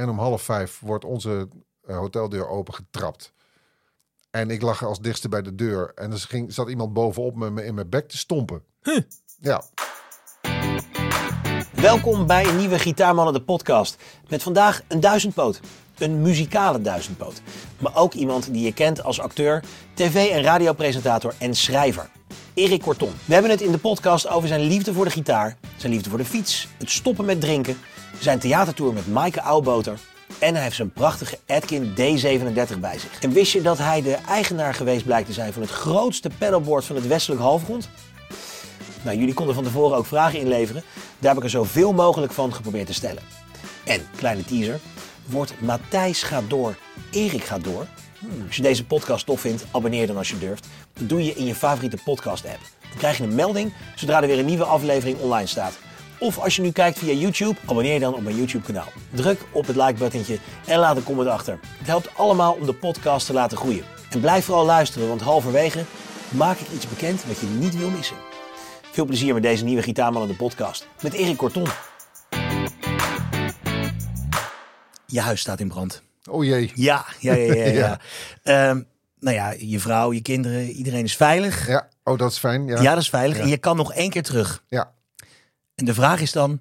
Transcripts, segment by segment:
En om half vijf wordt onze eh, hoteldeur opengetrapt. En ik lag als dichtste bij de deur. En er ging, zat iemand bovenop me in mijn bek te stompen. Ja, Welkom bij een nieuwe Gitaarmannen de podcast. Met vandaag een duizendpoot. Een muzikale duizendpoot. Maar ook iemand die je kent als acteur, tv- en radiopresentator en schrijver. Erik Korton. We hebben het in de podcast over zijn liefde voor de gitaar, zijn liefde voor de fiets, het stoppen met drinken, zijn theatertour met Maaike Oudboter en hij heeft zijn prachtige Atkin D37 bij zich. En wist je dat hij de eigenaar geweest blijkt te zijn van het grootste pedalboard van het westelijk halfrond? Nou, jullie konden van tevoren ook vragen inleveren. Daar heb ik er zoveel mogelijk van geprobeerd te stellen. En, kleine teaser, wordt Matthijs gaat door, Erik gaat door. Hmm, Als je deze podcast tof vindt, abonneer dan als je durft. Dat doe je in je favoriete podcast app. Dan krijg je een melding zodra er weer een nieuwe aflevering online staat. Of als je nu kijkt via YouTube, abonneer je dan op mijn YouTube kanaal. Druk op het like buttontje en laat een comment achter. Het helpt allemaal om de podcast te laten groeien. En blijf vooral luisteren, want halverwege maak ik iets bekend wat je niet wil missen. Veel plezier met deze nieuwe Gitaarman de podcast. Met Erik Korton. Je huis staat in brand. oh jee. Ja, ja, ja, ja. ja. Ja. Ehm, nou ja, je vrouw, je kinderen, iedereen is veilig. Ja, oh dat is fijn. Ja, dat is veilig. Ja. En je kan nog één keer terug. ja. En de vraag is dan,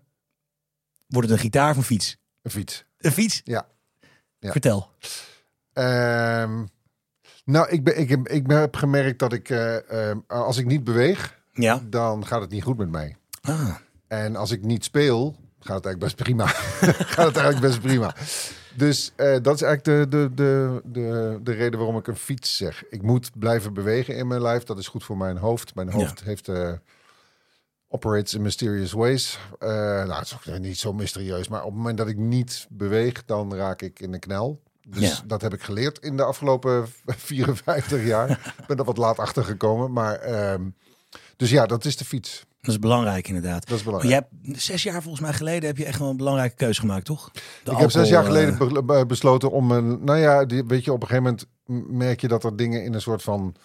wordt het een gitaar of een fiets? een fiets. Een fiets? Ja. Ja. Vertel. Ehm, nou, ik, ben, ik, heb, ik heb gemerkt dat ik, eh, ehm, als ik niet beweeg, Ja. dan gaat het niet goed met mij. Ah, En als ik niet speel, gaat het eigenlijk best prima. gaat het eigenlijk best prima. Dus eh, dat is eigenlijk de, de, de, de, de reden waarom ik een fiets zeg. Ik moet blijven bewegen in mijn lijf. Dat is goed voor mijn hoofd. Mijn hoofd heeft eh, operates in mysterious ways. Eh, nou, het is ook niet zo mysterieus. Maar op het moment dat ik niet beweeg, dan raak ik in de knel. Dus Ja. dat heb ik geleerd in de afgelopen 54 jaar. Ik ben er wat laat achter gekomen. Maar ehm, dus ja, dat is de fiets. dat is belangrijk inderdaad. Dat is Maar belangrijk. jij hebt zes jaar volgens mij geleden heb je echt wel een belangrijke keuze gemaakt, toch? De ik heb zes jaar geleden eh, be- be- besloten om een. Nou ja, die, weet je, op een gegeven moment merk je dat er dingen in een soort van.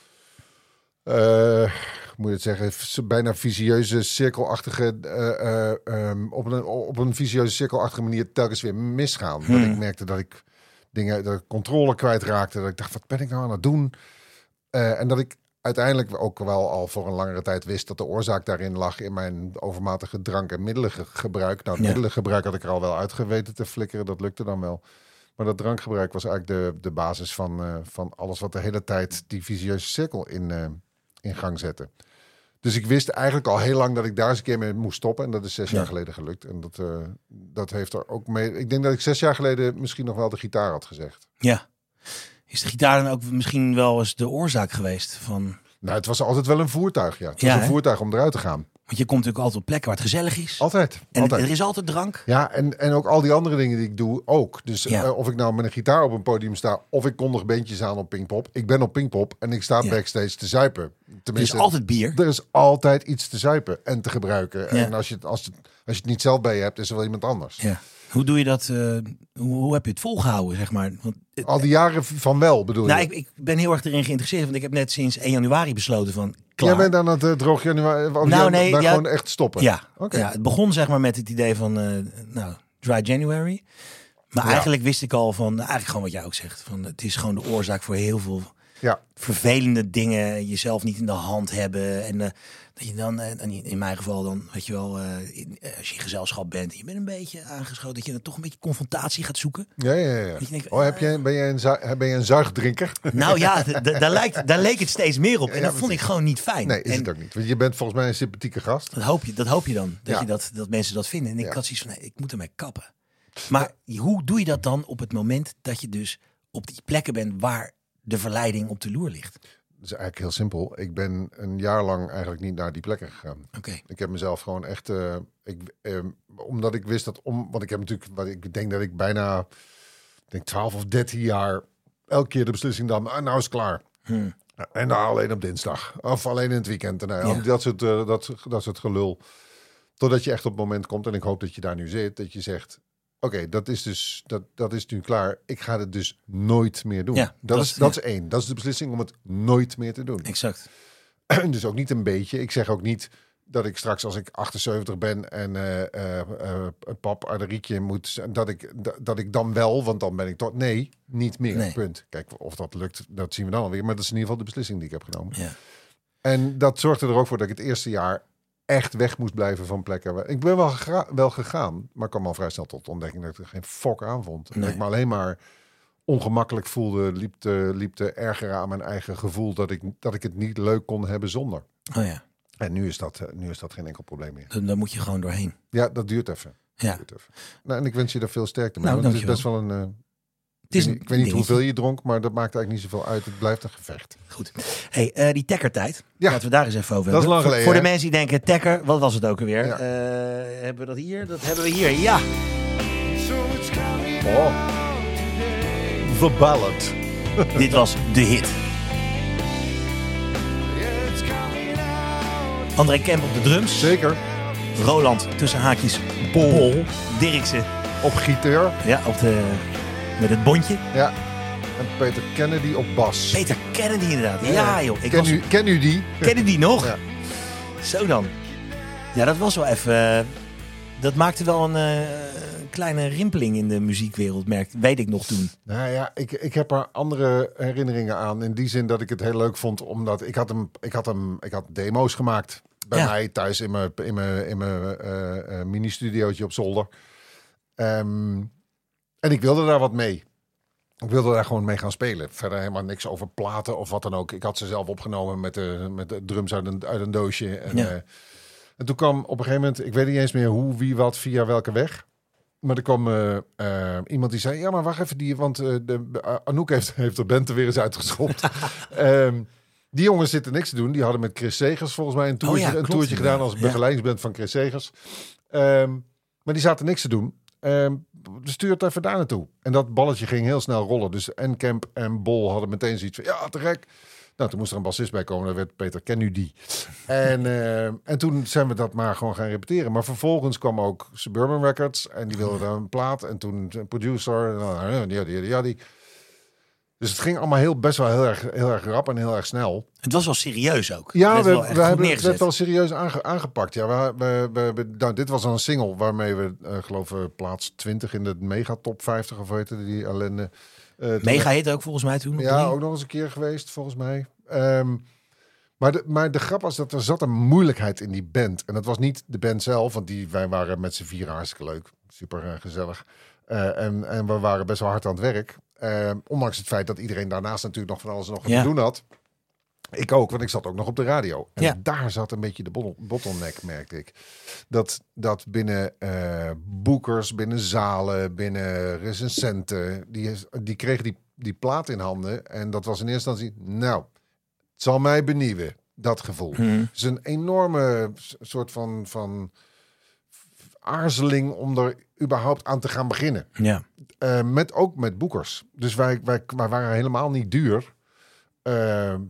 eh, moet je het zeggen? Bijna visieuze, cirkelachtige. eh, eh, ehm, op, een, op een visieuze, cirkelachtige manier telkens weer misgaan. Dat Hmm. ik merkte dat ik dingen. ik controle kwijtraakte. Dat ik dacht, wat ben ik nou aan het doen? Eh, en dat ik uiteindelijk ook wel al voor een langere tijd wist dat de oorzaak daarin lag in mijn overmatige drank- en middelengebruik. Nou, Ja. middelengebruik had ik er al wel uitgeweten te flikkeren, dat lukte dan wel. Maar dat drankgebruik was eigenlijk de, de basis van, van alles wat de hele tijd die visieuze cirkel in, in gang zette. Dus ik wist eigenlijk al heel lang dat ik daar eens een keer mee moest stoppen. En dat is zes Ja. jaar geleden gelukt. En dat, eh, dat heeft er ook mee. Ik denk dat ik zes jaar geleden misschien nog wel de gitaar had gezegd. Ja. Is de gitaar dan ook misschien wel eens de oorzaak geweest van... Nou, het was altijd wel een voertuig, ja. Het was Ja, een voertuig om eruit te gaan. Want je komt natuurlijk altijd op plekken waar het gezellig is. Altijd. en altijd. er is altijd drank. Ja, en, en ook al die andere dingen die ik doe ook. Dus Ja. eh, of ik nou met een gitaar op een podium sta... of ik kondig beentjes aan op Pinkpop. Ik ben op Pinkpop en ik sta Ja. backstage te zuipen. Er is Tenminste, altijd bier. er is altijd iets te zuipen en te gebruiken. Ja. En als je, het, als, het, als je het niet zelf bij je hebt, is er wel iemand anders. Ja. Hoe doe je dat? eh, hoe, hoe heb je het volgehouden, zeg maar? Want, het- Al die jaren van wel, bedoel nou, je? ik, ik ben heel erg erin geïnteresseerd. Want ik heb net sinds 1 januari besloten van... Klaar. Jij bent aan het uh, droog januari... Of Nou, nee, ja. gewoon echt stoppen? Ja. Oké. ja, het begon zeg maar met het idee van, eh, nou, dry January. Maar Ja. eigenlijk wist ik al van, eigenlijk gewoon wat jij ook zegt. Van, het is gewoon de oorzaak voor heel veel Ja. vervelende dingen. Jezelf niet in de hand hebben. En eh, dat je dan, eh, en in mijn geval dan, weet je wel, eh, in- eh, als je in gezelschap bent. En je bent een beetje aangeschoten. Dat je dan toch een beetje confrontatie gaat zoeken. Ja, ja, ja. Je denkt, Oh, heb jij, ben, jij een ben je een zuigdrinker? Nou ja, daar, lijkt, daar leek het steeds meer op. En Ja, dat vond ik gewoon niet fijn. Nee, is en het ook niet. Want je bent volgens mij een sympathieke gast. Dat hoop je, dat hoop je dan. Dat, Ja. je dat, dat mensen dat vinden. En ik Ja. had zoiets van, nee, ik moet ermee kappen. Maar hoe doe je dat dan op het moment dat je dus op die plekken bent waar de verleiding op de loer ligt? Is eigenlijk heel simpel. Ik ben een jaar lang eigenlijk niet naar die plekken gegaan. Oké. Ik heb mezelf gewoon echt. eh, ik, eh, omdat ik wist dat om. Want ik heb natuurlijk. Wat ik denk dat ik bijna. Ik denk 12 of 13 jaar. Elke keer de beslissing dan. Ah, nou is het klaar. Hmm. En dan alleen op dinsdag. Of alleen in het weekend. En, nou, Ja. dat, soort, eh, dat, dat soort gelul. Totdat je echt op het moment komt. En ik hoop dat je daar nu zit. Dat je zegt. Oké, dat is dus dat, dat is nu klaar. Ik ga het dus nooit meer doen. Ja, dat, dat is, dat is één. Dat is de beslissing om het nooit meer te doen. Exact. dus ook niet een beetje. Ik zeg ook niet, dat ik straks als ik 78 ben en eh eh, een pap rietje moet, dat ik, dat, dat ik dan wel, want dan ben ik toch, nee, niet meer, Nee. punt. Kijk, of dat lukt, dat zien we dan alweer, maar dat is in ieder geval de beslissing die ik heb genomen. Ja. En dat zorgde er ook voor dat ik het eerste jaar echt weg moest blijven van plekken. waar- Ik ben wel, wel gegaan, maar kwam al vrij snel tot de ontdekking dat ik er geen fok aan vond. En Nee. Ik me alleen maar ongemakkelijk voelde, liep te, liep te erger aan mijn eigen gevoel dat ik, dat ik het niet leuk kon hebben zonder. Oh ja, En nu is dat, eh, nu is dat geen enkel probleem meer. dan, dan moet je gewoon doorheen. Ja, dat duurt even. Ja. Duurt even. Nou, en ik wens je daar veel sterkte mee. Nou, want het is best wel een... Het is ik weet niet, ik weet niet dingetje. hoeveel je dronk, maar dat maakt eigenlijk niet zoveel uit. Het blijft een gevecht. Goed. Hey, eh, die tekkertijd. Ja. Laten we daar eens even over Dat is hebben. lang Voor- geleden, Voor de mensen die denken, tekker, wat was het ook alweer? Ja. Eh, hebben we dat hier? Dat hebben we hier, ja. Oh. The Ballad. Dit was de hit. André Kemp op de drums. Zeker. Roland tussen haakjes Bol. Dirksen Op gitaar. ja, op de, met het bondje. Ja. En Peter Kennedy op bas. Peter Kennedy inderdaad. Ja, joh. Ik ken, was, u, ken u die? ken die nog? Ja. Zo dan. Ja, dat was wel even... eh, dat maakte wel een eh, kleine rimpeling in de muziekwereld, merkte, weet ik nog toen. Nou ja, ik, ik heb er andere herinneringen aan. In die zin dat ik het heel leuk vond, omdat ik had hem, ik had hem, ik had demo's gemaakt bij Ja. mij thuis in mijn, in mijn, in mijn eh, mini-studiootje op zolder. Ehm, en ik wilde daar wat mee. Ik wilde daar gewoon mee gaan spelen. Verder helemaal niks over platen of wat dan ook. Ik had ze zelf opgenomen met de, met de drums uit een, uit een doosje. En, Ja. eh, en toen kwam op een gegeven moment, ik weet niet eens meer hoe, wie, wat, via welke weg. Maar er kwam eh, eh, iemand die zei, ja, maar wacht even, die, want eh, de, Anouk heeft, heeft de band er weer eens uitgeschopt. Ehm, die jongens zitten niks te doen. Die hadden met Chris Segers volgens mij een toertje, Oh ja, een toertje gedaan als. Ja. begeleidingsband van Chris Segers. Ehm, maar die zaten niks te doen. Ehm stuur het even daar naartoe. En dat balletje ging heel snel rollen. Dus en Kemp en Bol hadden meteen zoiets van, ja, te gek. Nou, toen moest er een bassist bij komen. Dat werd Peter, ken u die? En, eh, en toen zijn we dat maar gewoon gaan repeteren. Maar vervolgens kwam ook Suburban Records. En die wilden dan een plaat. En toen een producer. En dan, ja, die, die, die, die. Dus het ging allemaal heel, best wel heel erg, heel erg rap en heel erg snel. Het was wel serieus ook. Ja, Het werd we, wel we hebben het werd wel serieus aange- aangepakt. Ja, we, we, nou, dit was dan een single waarmee we, eh geloof ik, plaats 20 in de mega top 50 of weet je, die ellende. eh, Mega hit ook volgens mij toen. Ja, ook nog eens een keer geweest, volgens mij. Ehm, maar, de, maar de grap was dat er zat een moeilijkheid in die band. En dat was niet de band zelf, want die, wij waren met z'n vier hartstikke leuk. Super eh, gezellig. Eh, en, en we waren best wel hard aan het werk. Ehm, ondanks het feit dat iedereen daarnaast natuurlijk nog van alles nog Ja. te doen had. Ik ook, want ik zat ook nog op de radio. En Ja. daar zat een beetje de bottle- bottleneck, merkte ik. Dat, dat binnen eh, boekers, binnen zalen, binnen recensenten... die, die kregen die, die plaat in handen. En dat was in eerste instantie... nou, het zal mij benieuwen, dat gevoel. Mhm. Het is een enorme soort van, van aarzeling om er überhaupt aan te gaan beginnen. Ja. Eh, met, ook met boekers. Dus wij, wij, wij waren helemaal niet duur. Eh,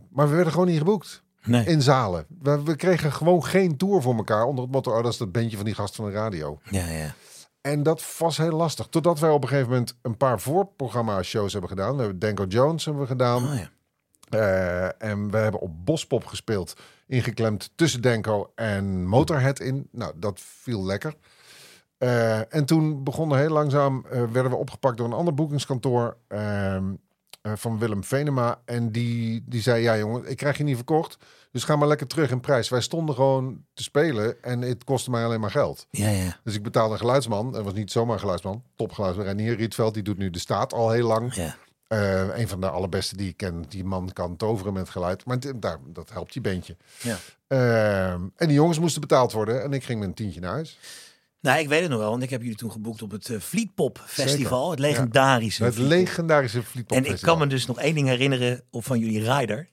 maar we werden gewoon niet geboekt Nee. in zalen. We, we kregen gewoon geen tour voor elkaar onder het motto... Oh, dat is dat bandje van die gast van de radio. Ja, ja. En dat was heel lastig. Totdat wij op een gegeven moment een paar voorprogramma-shows hebben gedaan. We hebben Danko Jones hebben we gedaan. Oh, ja. Eh, en we hebben op Bospop gespeeld. Ingeklemd tussen Denko en Motorhead in. Nou, dat viel lekker. Eh, en toen begonnen heel langzaam, eh, werden we opgepakt door een ander boekingskantoor ehm, eh, van Willem Venema. En die, die zei, ja jongen, ik krijg je niet verkocht. Dus ga maar lekker terug in prijs. Wij stonden gewoon te spelen en het kostte mij alleen maar geld. Ja, ja. Dus ik betaalde een geluidsman. Dat was niet zomaar een geluidsman. Topgeluidsman. Renier Rietveld, die doet nu de staat al heel lang. ja. Eh, een van de allerbeste die ik ken. Die man kan toveren met geluid. Maar daar, dat helpt je bandje. Ja. Eh, en die jongens moesten betaald worden. En ik ging met een tientje naar huis. Nou, ik weet het nog wel, want ik heb jullie toen geboekt op het eh, Fleetpop Festival. Zeker. Het legendarische. Het Fleetpop. legendarische Fleetpop En ik Festival. kan me dus nog één ding herinneren op van jullie rider.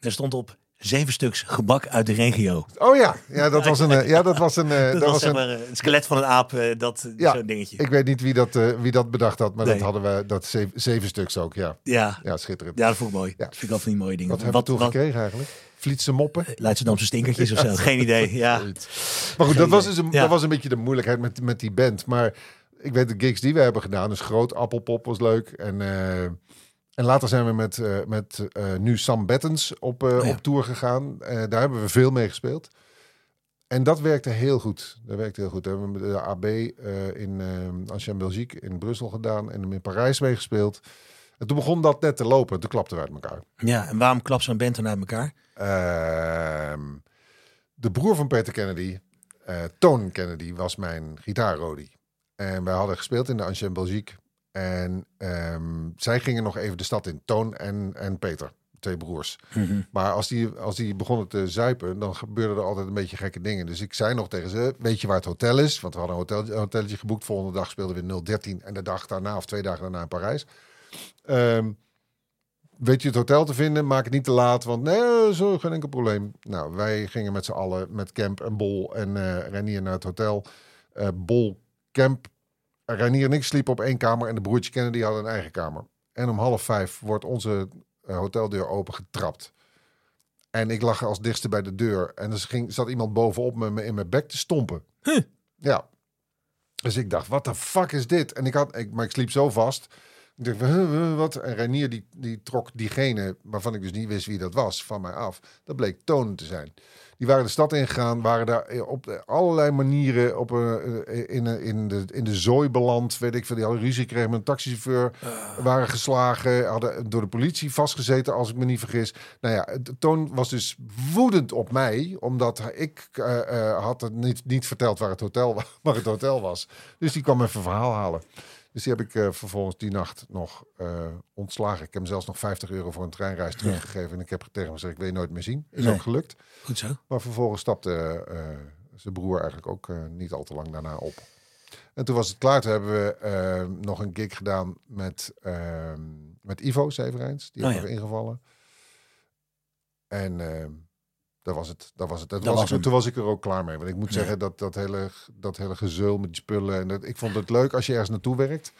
Er stond op zeven stuks gebak uit de regio. Oh ja, ja dat was een... eh, Ja, dat was een... eh, Dat, dat was was zeg een maar een skelet van een aap, dat Ja, zo'n dingetje. ik weet niet wie dat, wie dat bedacht had. Maar Nee. dat hadden we... Dat zeven, zeven stuks ook, ja. ja. Ja, schitterend. ja, dat vond ik mooi. Ja. Dat vind ik wel van die mooie dingen. Wat hebben we toen gekregen eigenlijk? Vlietse moppen? Leidschendamse stinkertjes of zo. Geen idee. Ja. Maar goed, dat was, dus een, dat was een beetje de moeilijkheid met, met die band. Maar ik weet de gigs die we hebben gedaan. Dus groot, Appelpop was leuk. En, eh, en later zijn we met, eh, met eh, nu Sam Bettens op, eh, ja. op tour gegaan. Eh, daar hebben we veel mee gespeeld. En dat werkte heel goed. Dat werkte heel goed. We hebben de AB in Ancien Belgique in Brussel gedaan en hem in Parijs meegespeeld. En toen begon dat net te lopen. Toen klapten we uit elkaar. Ja, en waarom klapt zo'n band dan uit elkaar? Uh, de broer van Peter Kennedy, uh, Toon Kennedy, was mijn gitaarrodi. En wij hadden gespeeld in de Ancien Belgique. En um, zij gingen nog even de stad in, Toon en, en Peter twee broers. Mm -hmm. Maar als die, als die begonnen te zuipen, dan gebeurden er altijd een beetje gekke dingen. Dus ik zei nog tegen ze, weet je waar het hotel is? Want we hadden een, hotel, een hotelletje geboekt. Volgende dag speelden we 013 en de dag daarna of twee dagen daarna in Parijs. Um, weet je het hotel te vinden? Maak het niet te laat, want nee, zo geen enkel probleem. Nou, wij gingen met z'n allen met Camp en Bol en uh, Renier naar het hotel. Uh, Bol, Camp, Renier en ik sliepen op één kamer en de broertje Kennedy hadden een eigen kamer. En om half vijf wordt onze uh, hoteldeur open getrapt. En ik lag als dichtste bij de deur. En er ging, zat iemand bovenop me in mijn bek te stompen. Huh. Ja. Dus ik dacht, wat de fuck is dit? En ik had, ik, maar ik sliep zo vast. Ik dacht, wat? En Renier die, die trok diegene, waarvan ik dus niet wist wie dat was, van mij af. Dat bleek Toon te zijn. Die waren de stad ingegaan, waren daar op allerlei manieren op, uh, in, in, de, in de zooi beland. Weet ik veel, die hadden ruzie gekregen met een taxichauffeur. Uh. Waren geslagen, hadden door de politie vastgezeten, als ik me niet vergis. Nou ja, Toon was dus woedend op mij, omdat ik uh, had het niet, niet verteld waar het, hotel, waar het hotel was. Dus die kwam even verhaal halen. Dus die heb ik uh, vervolgens die nacht nog uh, ontslagen. Ik heb hem zelfs nog 50 euro voor een treinreis teruggegeven. Ja. En ik heb tegen hem gezegd, ik wil je nooit meer zien. Is nee. ook gelukt. Goed zo. Maar vervolgens stapte uh, zijn broer eigenlijk ook niet al te lang daarna op. En toen was het klaar. Toen hebben we nog een gig gedaan met, ehm, met Ivo Severijns. Die oh, heeft ja. ingevallen. En dat was het. Dat was het. Dat Dat was toen was ik er ook klaar mee. Want ik moet Ja. zeggen dat dat hele, dat hele gezul met die spullen. En dat, ik vond het leuk als je ergens naartoe werkt.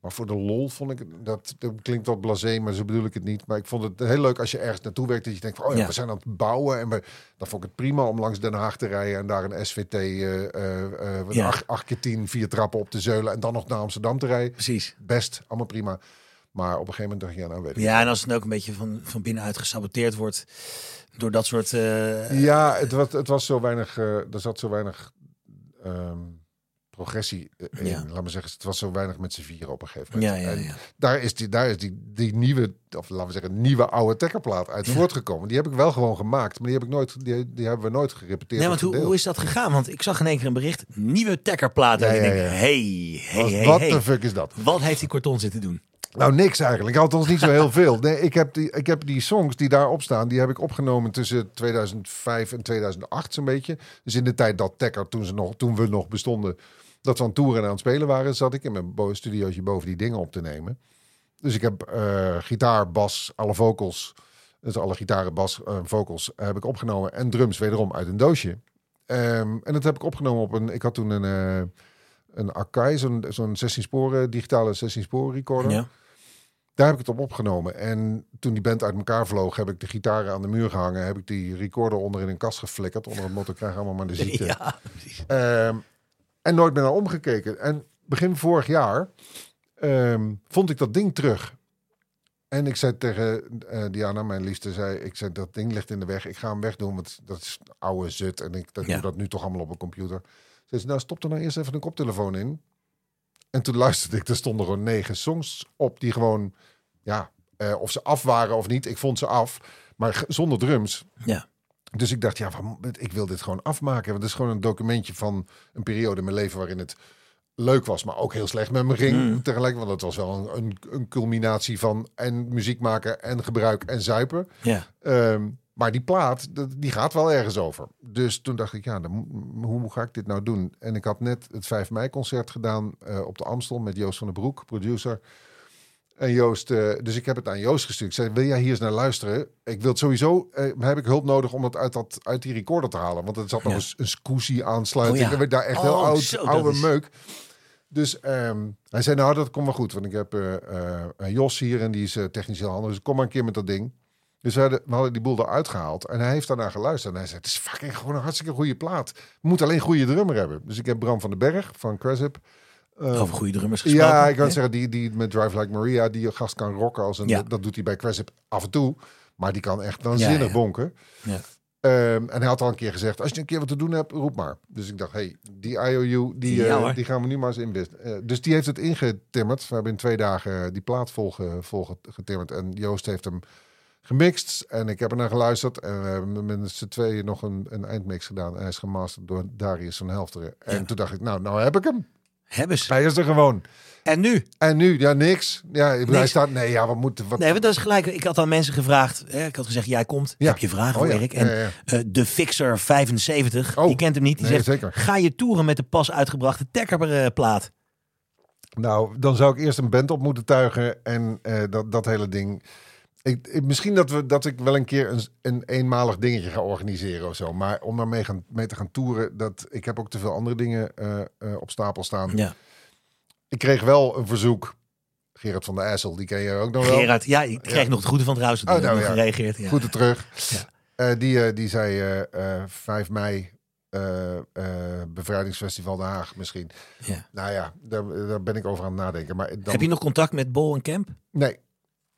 Maar voor de lol vond ik dat, dat klinkt wat blasé, maar zo bedoel ik het niet. Maar ik vond het heel leuk als je ergens naartoe werkt dat je denkt van, oh ja, Ja. we zijn aan het bouwen en we, dan vond ik het prima om langs Den Haag te rijden en daar een SVT Ja. 8, 8 keer 10, vier trappen op te zeulen en dan nog naar Amsterdam te rijden. Precies. Best, allemaal prima. Maar op een gegeven moment dacht ik, ja, nou weet ik. Ja, en als het ook een beetje van, van binnenuit gesaboteerd wordt door dat soort... eh, Ja, het was, het was zo weinig, eh, er zat zo weinig ehm, progressie eh, in. Ja. Laat me zeggen, het was zo weinig met z'n vieren op een gegeven moment. Ja, ja, En daar is die, daar is die, die nieuwe, of laten we zeggen, nieuwe oude tekkerplaat uit voortgekomen. Die heb ik wel gewoon gemaakt, maar die heb ik nooit, die, die hebben we nooit gerepeteerd. Nee, want hoe, hoe is dat gegaan? Want ik zag in één keer een bericht, nieuwe tekkerplaat. En ik denk, hey, hey, Wat- hey, Wat hey. de fuck is dat? Wat heeft die Corton zitten doen? Nou, niks eigenlijk. Althans niet zo heel veel. Nee, ik, heb die, ik heb die songs die daarop staan, die heb ik opgenomen tussen 2005 en 2008 zo'n beetje. Dus in de tijd dat Tekker, toen, toen we nog bestonden, dat we aan toeren en aan het spelen waren, zat ik in mijn studiootje boven die dingen op te nemen. Dus ik heb eh, gitaar, bas, alle vocals, dus alle gitaren, bas, eh, vocals heb ik opgenomen en drums wederom uit een doosje. Ehm, en dat heb ik opgenomen op een, ik had toen een, eh een Akai, zo'n zo'n 16 sporen, digitale 16 sporen recorder. Ja. Daar heb ik het op opgenomen. En toen die band uit elkaar vloog, heb ik de gitaren aan de muur gehangen. Heb ik die recorder onder in een kast geflikkerd. Onder het motto, krijg allemaal maar de ziekte. Ja. Ehm, en nooit meer naar omgekeken. En begin vorig jaar ehm, vond ik dat ding terug. En ik zei tegen eh, Diana, mijn liefste, zei, ik zei, dat ding ligt in de weg. Ik ga hem wegdoen, want dat is oude zut. En ik dat Ja. doe dat nu toch allemaal op een computer. Ze zei, nou stop er nou eerst even een koptelefoon in. En toen luisterde ik, er stonden gewoon negen songs op die gewoon, ja, eh, of ze af waren of niet. Ik vond ze af, maar zonder drums. Ja. Dus ik dacht, ja, ik wil dit gewoon afmaken. Want het is gewoon een documentje van een periode in mijn leven waarin het leuk was, maar ook heel slecht met me ging Mm. tegelijk. Want het was wel een, een, een culminatie van en muziek maken en gebruik en zuipen. Ja. Ehm, maar die plaat, die gaat wel ergens over. Dus toen dacht ik, ja, dan, hoe ga ik dit nou doen? En ik had net het 5 mei concert gedaan eh, op de Amstel met Joost van den Broek, producer. En Joost, eh, dus ik heb het aan Joost gestuurd. Ik zei, wil jij hier eens naar luisteren? Ik wil het sowieso, eh, heb ik hulp nodig om het uit, dat, uit die recorder te halen. Want er zat nog Ja. een, een Scoozy aansluiting. Oh ja. Werd daar echt Oh, heel oud, zo, dat oude is- meuk. Dus ehm, hij zei, nou, dat komt wel goed. Want ik heb eh, Jos hier en die is technisch heel handig. Dus kom maar een keer met dat ding. Dus we hadden, we hadden die boel eruit gehaald. En hij heeft daarna geluisterd. En hij zei, het is fucking gewoon een hartstikke goede plaat. We moeten alleen een goede drummer hebben. Dus ik heb Bram van den Berg van Cresip. Eh, Over goede drummers gesproken. ja, ik kan Ja. zeggen, die, die met Drive Like Maria, die gast kan rocken. Als een, Ja. Dat doet hij bij Cresip af en toe. Maar die kan echt waanzinnig Ja, ja. bonken. Ja. Ehm, en hij had al een keer gezegd, als je een keer wat te doen hebt, roep maar. Dus ik dacht, hey, die IOU, die, eh, die gaan we nu maar eens inwisten. Eh, dus die heeft het ingetimmerd. We hebben in twee dagen die plaat vol, ge- vol ge- getimmerd. En Joost heeft hem gemixt. En ik heb er naar geluisterd. En we hebben met z'n tweeën nog een, een eindmix gedaan. En hij is gemasterd door Darius van Helfteren. En toen dacht ik, nou, nou heb ik hem. Hebben ze. Hij is er gewoon. En nu? En nu, ja, niks. Ja, ik bedoel, hij Niks. staat, nee, ja, wat moeten, wat... Nee, want dat is gelijk. Ik had aan mensen gevraagd. Hè, ik had gezegd, jij komt. Ja. Heb je vragen Oh ja, Erik? En ja, eh, de Fixer 75, Oh. je kent hem niet. Die Nee, zegt, zeker. ga je toeren met de pas uitgebrachte Tekker-plaat? Nou, dan zou ik eerst een band op moeten tuigen en eh, dat, dat hele ding. Ik, ik- misschien dat, we, dat ik wel een keer een, een eenmalig dingetje ga organiseren of zo. Maar om daarmee gaan, mee te gaan toeren, dat, ik heb ook te veel andere dingen eh, eh, op stapel staan. Ja. Ik kreeg wel een verzoek. Gerard van der IJssel, die ken je ook nog wel. Gerard, ja, ik kreeg nog het goede van trouwens. Oh, nou ja. gereageerd. Ja. Er terug. Ja. Eh, die, die zei eh, eh, 5 mei, Bevrijdingsfestival Den Haag misschien. Ja. Nou ja, daar, daar ben ik over aan het nadenken. Maar dan, Heb je nog contact met Bol en Kemp? Nee.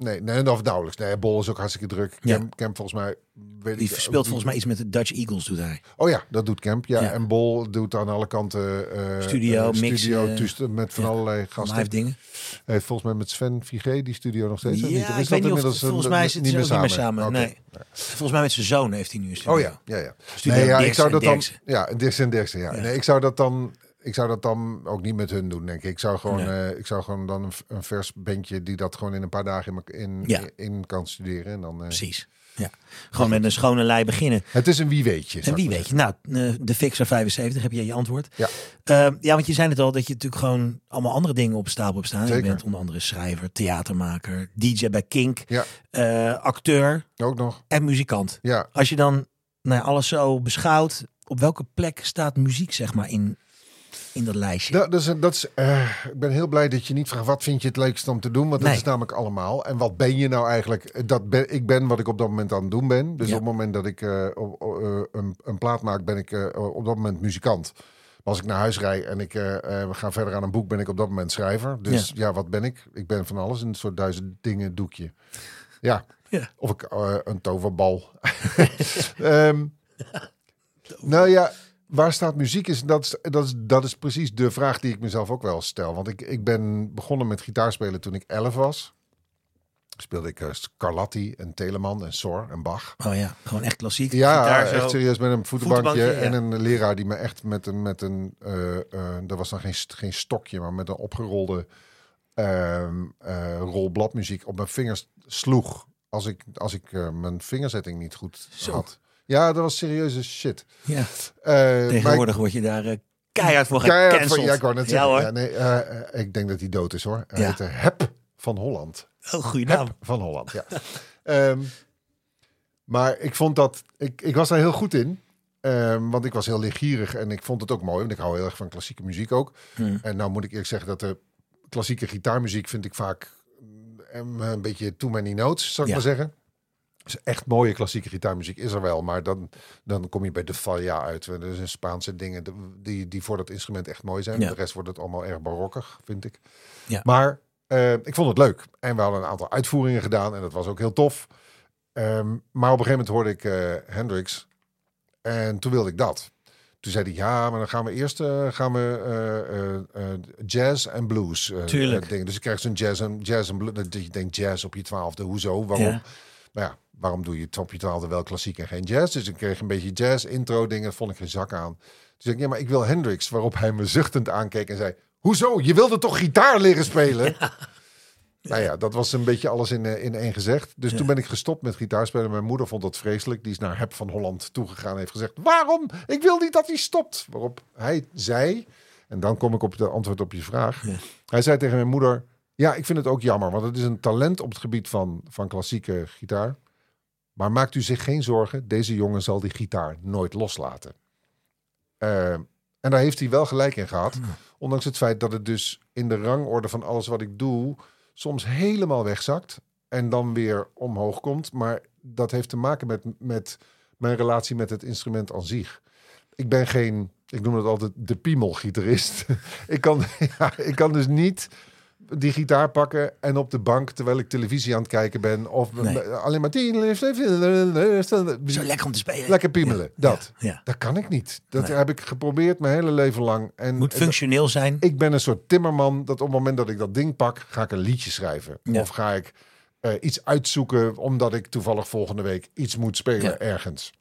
Nee, nee, of nauwelijks. Nee, Bol is ook hartstikke druk. Ja. Camp, Camp volgens mij... Weet Die ik, speelt volgens mij iets met de Dutch Eagles, doet hij. Oh ja, dat doet Camp. Ja, Ja. en Bol doet aan alle kanten... eh, Studio, eh, mix, Studio, eh, met van ja. allerlei Hij gasten. heeft dingen. Hij heeft volgens mij met Sven Vigé die studio nog steeds. Ja, niet? Ik weet dat niet of volgens mij zitten ze niet meer samen. Nee. Volgens mij met zijn zoon heeft hij nu een studio. Oh ja, ja, ja. Studio Nee, ja, ik zou dat dan... Ja, en Dirksen en Dirksen, ja. Ja. Nee, ik zou dat dan... Ik zou dat dan ook niet met hun doen, denk ik. Ik zou gewoon, Nee. eh, ik zou gewoon dan een, een vers bandje die dat gewoon in een paar dagen in, in, Ja. in kan studeren. En dan, eh, Precies. Ja. Gewoon met een schone lei beginnen. het is een wie weetje. En zou wie ik maar weet je, nou, eh, de Fixer 75, heb je je antwoord? Ja. Eh, ja, want je zei het al, dat je natuurlijk gewoon allemaal andere dingen op stapel hebt staan. Je bent onder andere schrijver, theatermaker, DJ bij Kink, Ja. acteur Ook nog. en muzikant. Ja, Als je dan nou, alles zo beschouwt, op welke plek staat muziek zeg maar in, in dat lijstje? dat, dat is, dat is, eh, ik ben heel blij dat je niet vraagt wat vind je het leukste om te doen. Want Nee. dat is namelijk allemaal. En wat ben je nou eigenlijk? Dat ben, ik ben wat ik op dat moment aan het doen ben. Dus Ja. op het moment dat ik eh, eh, een, een plaat maak, ben ik op dat moment muzikant. Maar als ik naar huis rijd en ik we gaan verder aan een boek, ben ik op dat moment schrijver. Dus ja. wat ben ik? Ik ben van alles. Een soort duizend dingen doekje. Ja. Ja. Of ik een toverbal. Ehm, nou ja, waar staat muziek? Is, dat, is, dat, is, dat is precies de vraag die ik mezelf ook wel stel. Want ik, ik ben begonnen met gitaarspelen toen ik 11 was. Speelde ik eh, Scarlatti en Telemann en Sor en Bach. Oh ja, gewoon echt klassiek. Ja, Gitaar zo. echt serieus met een voetenbankje. Voetenbankje, ja. En een leraar die me echt met een, met een eh dat was dan geen, geen stokje, maar met een opgerolde ehm eh, rol bladmuziek op mijn vingers sloeg. Als ik, als ik mijn vingerzetting niet goed Zo. had. Ja, dat was serieuze shit. Ja. Eh, Tegenwoordig word je daar eh, keihard voor Keihard ja, ik wou net Ja, zeggen. hoor. Ja, nee, eh, ik denk dat hij dood is hoor. Hij Ja. heette Hep van Holland. Oh, goede naam. Hep van Holland, ja. Ehm, maar ik vond dat... Ik, ik was daar heel goed in. Ehm, want ik was heel leergierig en ik vond het ook mooi. Want ik hou heel erg van klassieke muziek ook. Hmm. En nou moet ik eerlijk zeggen dat de klassieke gitaarmuziek vind ik vaak mm, een beetje too many notes, zou ik maar zeggen. Dus echt mooie klassieke gitaarmuziek is er wel, maar dan, dan kom je bij de Falla uit. Er zijn Spaanse dingen die, die voor dat instrument echt mooi zijn. Ja. De rest wordt het allemaal erg barokkig, vind ik. Ja. Maar eh, ik vond het leuk. En we hadden een aantal uitvoeringen gedaan en dat was ook heel tof. Ehm, maar op een gegeven moment hoorde ik eh, Hendrix en toen wilde ik dat. Toen zei hij, ja, maar dan gaan we eerst eh, gaan we, jazz en blues Tuurlijk. dingen. Dus ik krijg zo'n jazz en, jazz en blues. Dat je denkt jazz op je twaalfde, hoezo, waarom? Ja. Ja, waarom doe je twaalfde wel klassiek en geen jazz? Dus ik kreeg een beetje jazz, intro dingen, vond ik geen zak aan. Dus ik zei, ja, maar ik wil Hendrix. Waarop hij me zuchtend aankeek en zei, hoezo? Je wilde toch gitaar leren spelen? Nou ja, dat was een beetje alles in, eh, in één gezegd. Dus Ja. toen ben ik gestopt met gitaarspelen. Mijn moeder vond dat vreselijk. Die is naar Hep van Holland toegegaan en heeft gezegd... waarom? Ik wil niet dat hij stopt. Waarop hij zei... en dan kom ik op de antwoord op je vraag. Ja. Hij zei tegen mijn moeder... ja, ik vind het ook jammer... want het is een talent op het gebied van, van klassieke gitaar. Maar maakt u zich geen zorgen... deze jongen zal die gitaar nooit loslaten. Eh, en daar heeft hij wel gelijk in gehad. Ondanks het feit dat het dus in de rangorde van alles wat ik doe... soms helemaal wegzakt en dan weer omhoog komt. Maar dat heeft te maken met, met mijn relatie met het instrument aan zich. Ik ben geen, ik noem het altijd de piemelgitarist. ik, kan, ja, ik kan dus niet die gitaar pakken en op de bank terwijl ik televisie aan het kijken ben. Of Nee. alleen maar tien. Zo lekker om te spelen. Lekker piemelen. Dat. Ja. Dat kan ik niet. Dat Nee. heb ik geprobeerd mijn hele leven lang. En Moet functioneel zijn. ik ben een soort timmerman dat op het moment dat ik dat ding pak, ga ik een liedje schrijven. Ja. Of ga ik eh, iets uitzoeken omdat ik toevallig volgende week iets moet spelen ergens.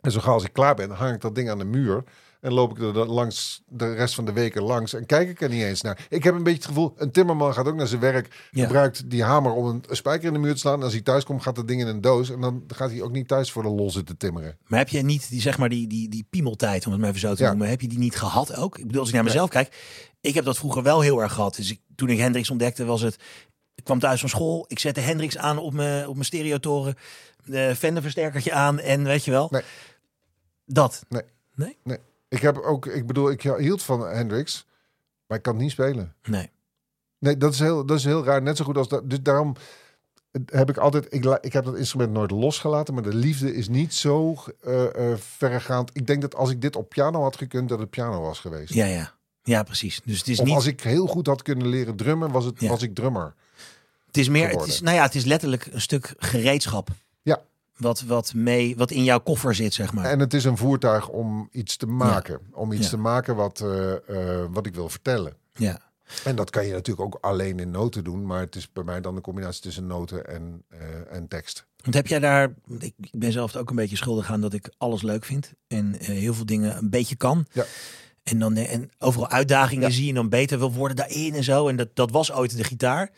En zo gauw als ik klaar ben, hang ik dat ding aan de muur. En loop ik er langs de rest van de weken langs. En kijk ik er niet eens naar. Ik heb een beetje het gevoel, een timmerman gaat ook naar zijn werk. Ja. Gebruikt die hamer om een spijker in de muur te slaan. En als hij thuis komt, gaat dat ding in een doos. En dan gaat hij ook niet thuis voor de lol zitten timmeren. Maar heb je niet die, zeg maar, die, die, die piemeltijd, om het maar even zo te Ja. noemen, heb je die niet gehad ook? Ik bedoel, als ik naar mezelf kijk, ik heb dat vroeger wel heel erg gehad. Dus ik, toen ik Hendrix ontdekte, was het, ik kwam thuis van school, ik zette Hendrix aan op mijn, op mijn stereotoren, de Fender-versterkertje aan en weet je wel. Nee. Dat. Nee. Nee? Nee. Ik heb ook, ik bedoel, ik hield van Hendrix. Maar ik kan het niet spelen. Nee. Nee, dat is heel, dat is heel raar. Net zo goed als dat. Dus daarom heb ik altijd. Ik, ik heb dat instrument nooit losgelaten. Maar de liefde is niet zo eh, verregaand. Ik denk dat als ik dit op piano had gekund, dat het piano was geweest. Ja, ja. Ja, precies. Dus het is of niet... als ik heel goed had kunnen leren drummen, was, het, Ja. was ik drummer. Het is meer, het is, nou ja, het is letterlijk een stuk gereedschap. Wat, wat, mee, wat in jouw koffer zit, zeg maar. En het is een voertuig om iets te maken. Om iets Ja. te maken wat, eh, eh, wat ik wil vertellen. Ja. En dat kan je natuurlijk ook alleen in noten doen. Maar het is bij mij dan de combinatie tussen noten en, eh, en tekst. Want heb jij daar, ik, ben zelf ook een beetje schuldig aan dat ik alles leuk vind en heel veel dingen een beetje kan. Ja. En dan en overal uitdagingen Ja. zie en dan beter wil worden daarin en zo. En dat, dat was ooit de gitaar.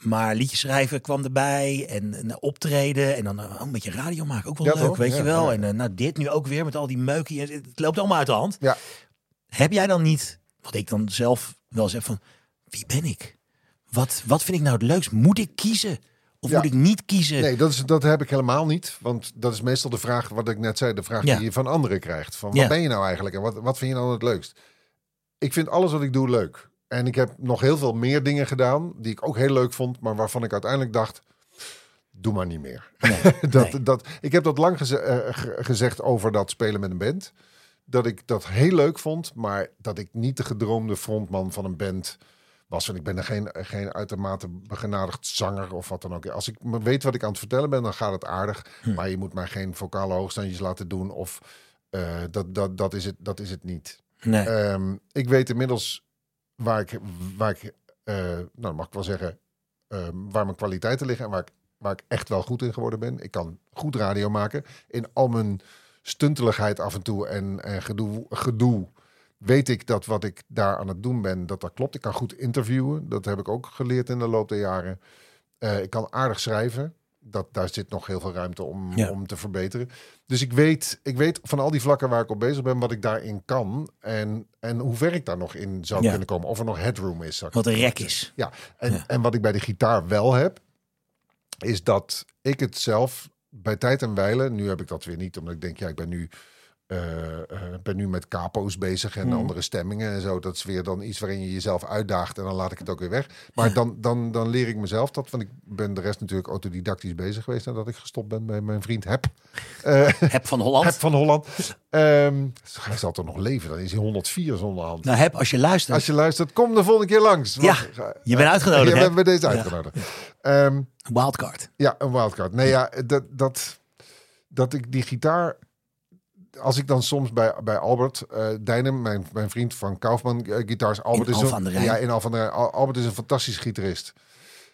Maar liedjes schrijven kwam erbij en, en optreden en dan eh, een beetje radio maken ook wel Ja, leuk, toch? weet Ja, je wel. ja. En eh, nou dit nu ook weer met al die meukie. Het loopt allemaal uit de hand. Ja. Heb jij dan niet, wat ik dan zelf wel zeg van, wie ben ik? Wat, wat vind ik nou het leukst? Moet ik kiezen? Of Ja. moet ik niet kiezen? Nee, dat, is, dat heb ik helemaal niet. Want dat is meestal de vraag, wat ik net zei, de vraag Ja. die je van anderen krijgt. Van, Ja. wat ben je nou eigenlijk en wat, wat vind je nou het leukst? Ik vind alles wat ik doe leuk. En ik heb nog heel veel meer dingen gedaan die ik ook heel leuk vond, maar waarvan ik uiteindelijk dacht, doe maar niet meer. dat, nee. dat, ik heb dat lang geze- eh, ge- gezegd over dat spelen met een band. Dat ik dat heel leuk vond, maar dat ik niet de gedroomde frontman van een band was. Want ik ben er geen, geen uitermate begenadigd zanger of wat dan ook. Als ik weet wat ik aan het vertellen ben, dan gaat het aardig. Maar je moet mij geen vocale hoogstandjes laten doen. Of eh, dat, dat, dat, is het, dat is het niet. Nee. Ehm, ik weet inmiddels waar ik, waar ik eh, nou mag ik wel zeggen, ehm, waar mijn kwaliteiten liggen en waar ik, waar ik echt wel goed in geworden ben. Ik kan goed radio maken. In al mijn stunteligheid af en toe en, en gedoe, gedoe weet ik dat wat ik daar aan het doen ben, dat dat klopt. Ik kan goed interviewen. Dat heb ik ook geleerd in de loop der jaren. Eh, ik kan aardig schrijven. Dat, daar zit nog heel veel ruimte om, Ja. om te verbeteren. Dus ik weet, ik weet van al die vlakken waar ik op bezig ben, wat ik daarin kan. En, en hoe ver ik daar nog in zou Ja. kunnen komen. Of er nog headroom is. Wat een rek is. Ja, en, Ja. en wat ik bij de gitaar wel heb, is dat ik het zelf bij tijd en wijle, nu heb ik dat weer niet, omdat ik denk, ja, ik ben nu, ben nu met capo's bezig en Mhm. andere stemmingen en zo. Dat is weer dan iets waarin je jezelf uitdaagt en dan laat ik het ook weer weg. Maar dan, dan, dan leer ik mezelf dat, want ik ben de rest natuurlijk autodidactisch bezig geweest nadat ik gestopt ben bij mijn vriend Hep. Eh, Heb van Holland. Hep van Holland. Ehm, hij zal toch nog leven, dan is hij 104 zonder hand. Nou, heb als je luistert. Als je luistert, kom de volgende keer langs. Ja, Want- je bent uitgenodigd, hè? bent bij deze uitgenodigd. Ehm, Wildcard. ja, een wildcard. Nee, ja, dat, dat, dat ik die gitaar... Als ik dan soms bij, bij Albert uh, Dijnem, mijn, mijn vriend van Kaufman uh, Guitars... Albert In is Rijn. Ja, in aan de Rijn. Al- Albert is een fantastisch gitarist.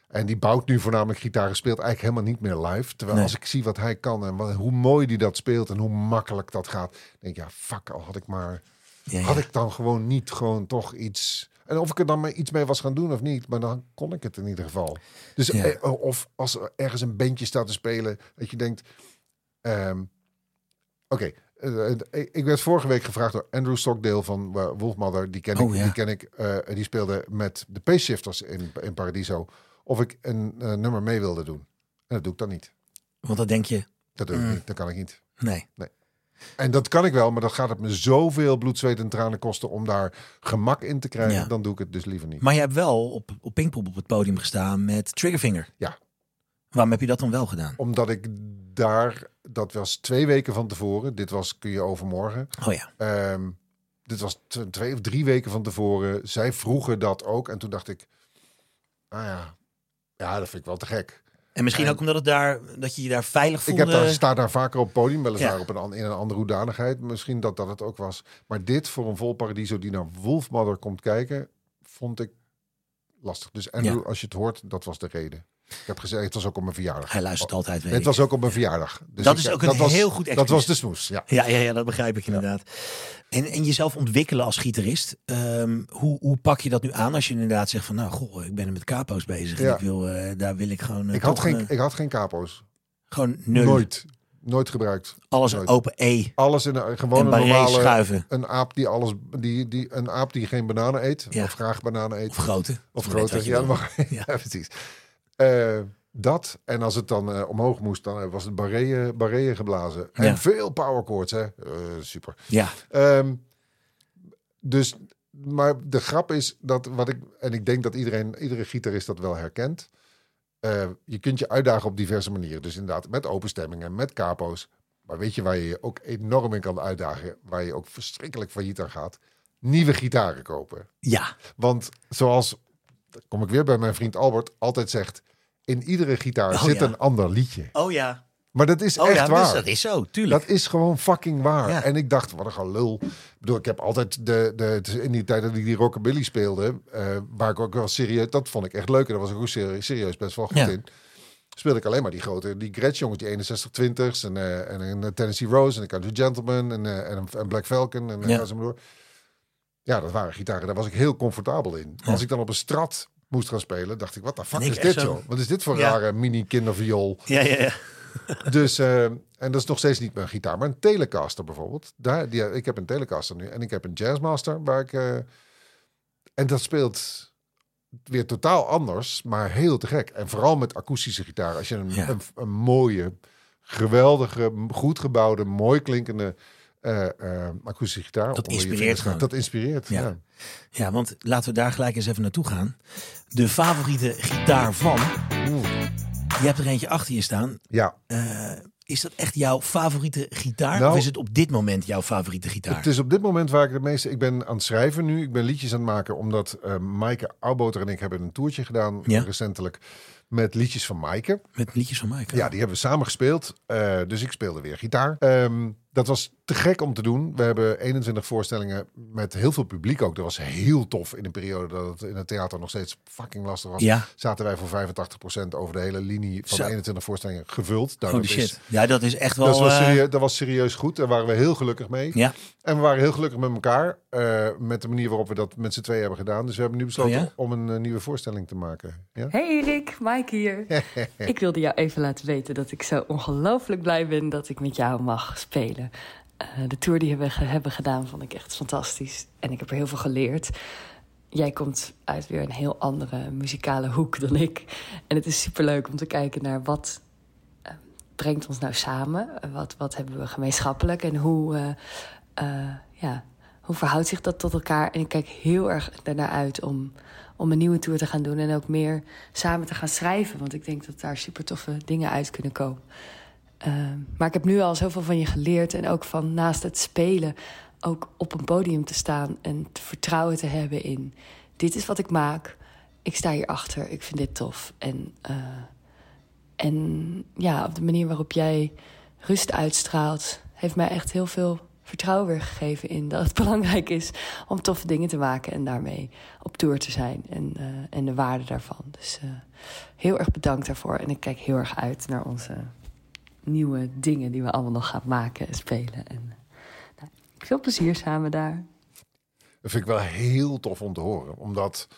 En die bouwt nu voornamelijk gitaren, speelt eigenlijk helemaal niet meer live. Terwijl Nee. als ik zie wat hij kan en wat, hoe mooi die dat speelt en hoe makkelijk dat gaat, denk ik, ja, fuck, al had ik maar, Ja, ja. had ik dan gewoon niet gewoon toch iets. En of ik er dan maar iets mee was gaan doen of niet, maar dan kon ik het in ieder geval. Dus Ja. eh, of als er ergens een bandje staat te spelen, dat je denkt, ehm, oké. Ik werd vorige week gevraagd door Andrew Stockdale van uh, Wolfmother. Die ken ik. Oh, ja. Die ken ik. eh, die speelde met de Pace Shifters in, in Paradiso. Of ik een eh, nummer mee wilde doen. En dat doe ik dan niet. Want dan denk je, Dat doe ik Mm. niet. Dat kan ik niet. nee. En dat kan ik wel, maar dan gaat het me zoveel bloed, zweet en tranen kosten om daar gemak in te krijgen. Ja. Dan doe ik het dus liever niet. Maar je hebt wel op, op Pinkpop op het podium gestaan met Triggerfinger. Ja. Waarom heb je dat dan wel gedaan? Omdat ik daar, dat was twee weken van tevoren. Dit was, kun je overmorgen. Oh ja. Nou ja. ja, dat vind ik wel te gek. En misschien En- ook omdat het daar, dat je je daar veilig Ik voelde. heb daar, sta daar vaker op het podium, weliswaar Ja. op een, in een andere hoedanigheid. Misschien dat dat het ook was. Maar dit voor een vol Paradiso die naar Wolfmother komt kijken, vond ik lastig. Dus Andrew, Ja. als je het hoort, dat was de reden. Ik heb gezegd, het was ook op mijn verjaardag. Hij luistert altijd, weet Het ik. was ook op mijn verjaardag. Dus Dat ik- is ook een was, heel goed Dat was de smoes, ja. Ja, ja, ja, dat begrijp ik inderdaad. En, en jezelf ontwikkelen als gitarist. Ehm, hoe, hoe pak je dat nu aan als je inderdaad zegt van... nou, goh, ik ben er met capo's bezig. En ik wil, eh, daar wil ik gewoon... eh, Ik had, toch, geen, ik had geen capo's. gewoon nul. Nooit. Nooit gebruikt. Alles nooit. open E. Alles in een En gewone barré normale... schuiven. Een aap die alles... Die, die, een aap die geen bananen eet. Ja. Of graag bananen eet. Of grote. Of je Ja, mag. Ja. ja. precies. Eh, dat. En als het dan eh, omhoog moest, dan eh, was het barreeën geblazen. En veel power chords, hè. Super. Ja, Ehm, dus, maar de grap is dat wat ik... En ik denk dat iedereen, iedere gitarist dat wel herkent. Je kunt je uitdagen op diverse manieren. Dus inderdaad met openstemmingen, met capo's. Maar weet je waar je je ook enorm in kan uitdagen? Waar je ook verschrikkelijk failliet aan gaat? Nieuwe gitaren kopen. ja. Want zoals, kom ik weer bij mijn vriend Albert, altijd zegt... In iedere gitaar Oh, zit ja. een ander liedje. Oh ja. Maar dat is Oh echt ja, waar. dus dat is zo, tuurlijk. Dat is gewoon fucking waar. Ja. En ik dacht, wat een gelul. Ik bedoel, ik heb altijd de, de, in die tijd dat ik die rockabilly speelde, eh, waar ik ook wel serieus, dat vond ik echt leuk. En daar was ik ook serieus, serieus best wel goed in. Speelde ik alleen maar die grote, die Gretsch jongens, die 61-20's en, eh, en een Tennessee Rose en een Country Gentleman en, eh, en, en Black Falcon en Ja. ga zo maar door. Ja, dat waren gitaren, daar was ik heel comfortabel in. Ja. Als ik dan op een strat moest gaan spelen, dacht ik, wat de fuck ik is dit zo- joh? Wat is dit voor Ja. rare mini kinderviool? Ja, ja, ja. Dus, eh, en dat is nog steeds niet mijn gitaar, maar een Telecaster bijvoorbeeld. Daar, die, ik heb een Telecaster nu en ik heb een Jazzmaster waar ik. eh, en dat speelt weer totaal anders, maar heel te gek. En vooral met akoestische gitaar. Als je een, Ja. een, een mooie, geweldige, goed gebouwde, mooi klinkende eh, akoestische gitaar. Dat inspireert gewoon. Dat inspireert. Ja. Ja. Ja, want laten we daar gelijk eens even naartoe gaan. De favoriete gitaar van... Oeh. Je hebt er eentje achter je staan. ja. Eh, is dat echt jouw favoriete gitaar? Nou, of is het op dit moment jouw favoriete gitaar? Het is op dit moment waar ik de meeste... Ik ben aan het schrijven nu. Ik ben liedjes aan het maken. Omdat eh Maaike Auwboter en ik hebben een toertje gedaan Ja. recentelijk. Met liedjes van Maaike. Met liedjes van Mike. Ja, die hebben we samen gespeeld. Dus ik speelde weer gitaar. Ehm, dat was te gek om te doen. We hebben 21 voorstellingen met heel veel publiek ook. Dat was heel tof in een periode dat het in het theater nog steeds fucking lastig was. Ja. Zaten wij voor 85% over de hele linie van Zo. de 21 voorstellingen gevuld. Nou, Holy dat is- shit. Ja, dat is echt wel... dat, was eh, serieus, dat was serieus goed. Daar waren we heel gelukkig mee. ja, En we waren heel gelukkig met elkaar. eh, met de manier waarop we dat met z'n tweeën hebben gedaan. Dus we hebben nu besloten Oh ja? om een eh, nieuwe voorstelling te maken. Ja? Hey Erik, Mike hier. ik wilde jou even laten weten dat ik zo ongelooflijk blij ben dat ik met jou mag spelen. Eh, de tour die we hebben gedaan vond ik echt fantastisch. En ik heb er heel veel geleerd. Jij komt uit weer een heel andere muzikale hoek dan ik. En het is superleuk om te kijken naar wat eh, brengt ons nou samen. Wat, wat hebben we gemeenschappelijk en hoe, eh, ja, hoe verhoudt zich dat tot elkaar. En ik kijk heel erg daarnaar uit om, om een nieuwe tour te gaan doen. En ook meer samen te gaan schrijven. Want ik denk dat daar super toffe dingen uit kunnen komen. Ehm, maar ik heb nu al zoveel van je geleerd. En ook van naast het spelen ook op een podium te staan. En vertrouwen te hebben in... dit is wat ik maak. Ik sta hierachter. Ik vind dit tof. En, eh, en ja, op de manier waarop jij rust uitstraalt... heeft mij echt heel veel vertrouwen weer gegeven in dat het belangrijk is... om toffe dingen te maken en daarmee op tour te zijn. En, eh, en de waarde daarvan. Dus eh, heel erg bedankt daarvoor. En ik kijk heel erg uit naar onze nieuwe dingen die we allemaal nog gaan maken en spelen. En, nou, veel plezier samen daar. Dat vind ik wel heel tof om te horen. Omdat,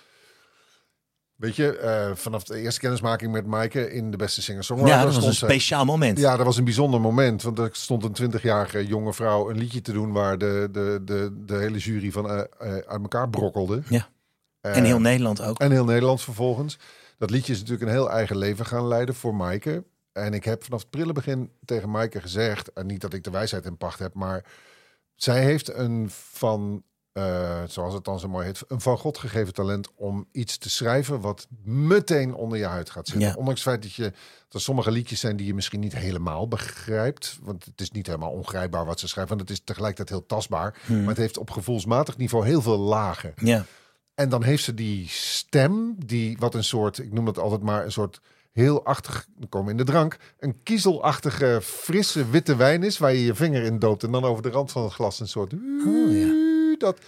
weet je, eh, vanaf de eerste kennismaking met Maaike in de beste singer-songwriter... ja, dat was een speciaal moment. Ja, dat was een bijzonder moment. Want er stond een twintigjarige jonge vrouw een liedje te doen... waar de, de, de, de hele jury van eh, eh, uit elkaar brokkelde. Ja. En heel Nederland ook. En heel Nederland vervolgens. Dat liedje is natuurlijk een heel eigen leven gaan leiden voor Maaike. En ik heb vanaf het prille begin tegen Maaike gezegd... en niet dat ik de wijsheid in pacht heb... maar zij heeft een van, eh, zoals het dan zo mooi heet... een van God gegeven talent om iets te schrijven... wat meteen onder je huid gaat zitten. Ja. Ondanks het feit dat, je, dat er sommige liedjes zijn... die je misschien niet helemaal begrijpt. Want het is niet helemaal ongrijpbaar wat ze schrijft. Want het is tegelijkertijd heel tastbaar. Hmm. Maar het heeft op gevoelsmatig niveau heel veel lagen. Ja. En dan heeft ze die stem, die wat een soort, ik noem dat altijd maar een soort heel achtig, we komen in de drank, een kiezelachtige, frisse witte wijn is, waar je je vinger in doopt en dan over de rand van het glas een soort... Oh, ja. dat,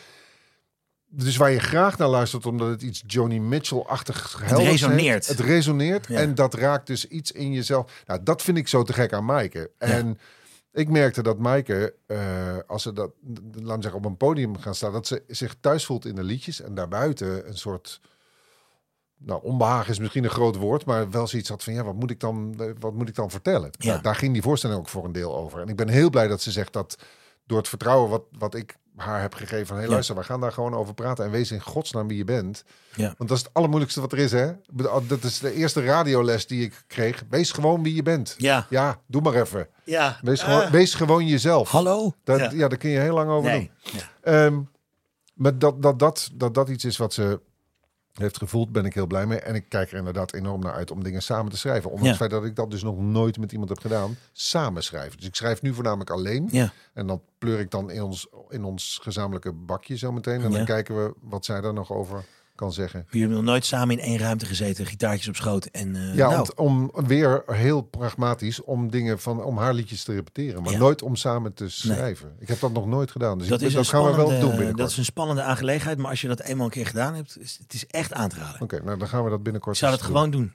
dus waar je graag naar luistert, omdat het iets Joni Mitchell-achtig Het resoneert. Het resoneert Ja. en dat raakt dus iets in jezelf. Nou, dat vind ik zo te gek aan Maaike. En ik merkte dat Maaike, eh, als ze dat, laat me zeggen, op een podium gaan staan, dat ze zich thuis voelt in de liedjes en daarbuiten een soort, nou, onbehagen is misschien een groot woord, maar wel zoiets had van, ja, wat moet ik dan, eh, wat moet ik dan vertellen? Ja. Nou, daar ging die voorstelling ook voor een deel over. En ik ben heel blij dat ze zegt dat door het vertrouwen wat, wat ik haar heb gegeven van, hé, Ja. luister, we gaan daar gewoon over praten en wees in godsnaam wie je bent. Ja. Want dat is het allermoeilijkste wat er is, hè? Dat is de eerste radioles die ik kreeg. Wees gewoon wie je bent. Ja. Ja, doe maar even. Ja. Wees, gewoon, wees gewoon jezelf. Hallo? Dat, Ja. ja. daar kun je heel lang over Nee. doen. Ehm, maar dat dat, dat, dat dat iets is wat ze heeft gevoeld, ben ik heel blij mee. En ik kijk er inderdaad enorm naar uit om dingen samen te schrijven. Ondanks Ja. het feit dat ik dat dus nog nooit met iemand heb gedaan. Samen schrijven. Dus ik schrijf nu voornamelijk alleen. Ja. En dan pleur ik dan in ons, in ons gezamenlijke bakje zo meteen. En Ja. dan kijken we wat zij daar nog over kan zeggen. Jullie hebben nog nooit samen in één ruimte gezeten, gitaartjes op schoot. En, eh, Ja, nou, om, om weer heel pragmatisch om dingen van om haar liedjes te repeteren, maar Ja. nooit om samen te schrijven. Ik heb dat nog nooit gedaan, dus dat, ik, is dat gaan we wel doen binnenkort. Dat is een spannende aangelegenheid, maar als je dat eenmaal een keer gedaan hebt, is het is echt aan te raden. Oké, nou dan gaan we dat binnenkort. Ik zou dat doen. gewoon doen.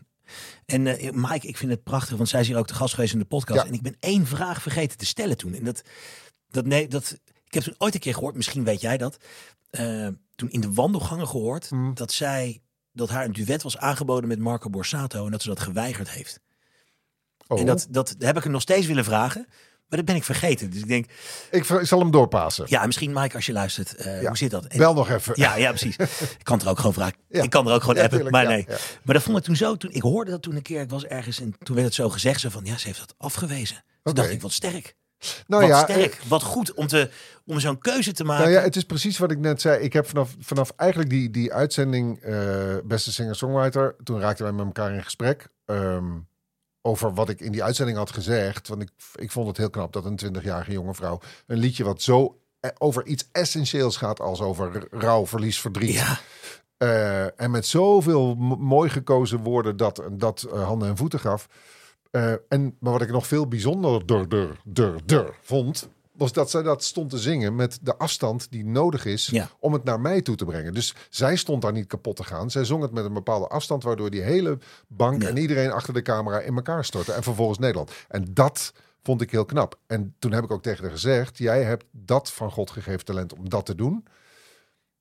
En eh Mike, ik vind het prachtig, want zij is hier ook de gast geweest in de podcast. Ja. En ik ben één vraag vergeten te stellen toen. En dat, dat, nee, dat, ik heb toen ooit een keer gehoord, misschien weet jij dat. eh, toen in de wandelgangen gehoord Hmm. dat zij dat haar een duet was aangeboden met Marco Borsato en dat ze dat geweigerd heeft. Oh, En dat, dat heb ik hem nog steeds willen vragen, maar dat ben ik vergeten. Dus ik denk, ik, zal hem doorpassen. ja, misschien Mike, als je luistert, eh, Ja. hoe zit dat? En- Bel nog even. ja, ja, precies. Ik kan er ook gewoon vragen. Ja. Ik kan er ook gewoon Ja, appen, tuurlijk, maar nee. Maar dat vond ik toen zo. Toen, ik hoorde dat toen een keer. Ik was ergens en toen werd het zo gezegd. Zo van, ja, ze heeft dat afgewezen. Toen dacht ik, wat sterk. Nou wat ja, sterk. Wat goed om, te, om zo'n keuze te maken. Nou ja, het is precies wat ik net zei. Ik heb vanaf, vanaf eigenlijk die, die uitzending eh, Beste Singer-Songwriter... toen raakten wij met elkaar in gesprek... ehm, over wat ik in die uitzending had gezegd. Want ik, ik vond het heel knap dat een 20-jarige jonge vrouw... een liedje wat zo eh, over iets essentieels gaat... als over rouw, verlies, verdriet... ja, Eh, en met zoveel mooi gekozen woorden dat, dat eh, handen en voeten gaf. Eh, en, maar wat ik nog veel bijzonderder der, der, der vond, was dat zij dat stond te zingen met de afstand die nodig is Ja. om het naar mij toe te brengen. Dus zij stond daar niet kapot te gaan. Zij zong het met een bepaalde afstand, waardoor die hele bank Ja. en iedereen achter de camera in elkaar stortte. En vervolgens Nederland. En dat vond ik heel knap. En toen heb ik ook tegen haar gezegd: jij hebt dat van God gegeven talent om dat te doen.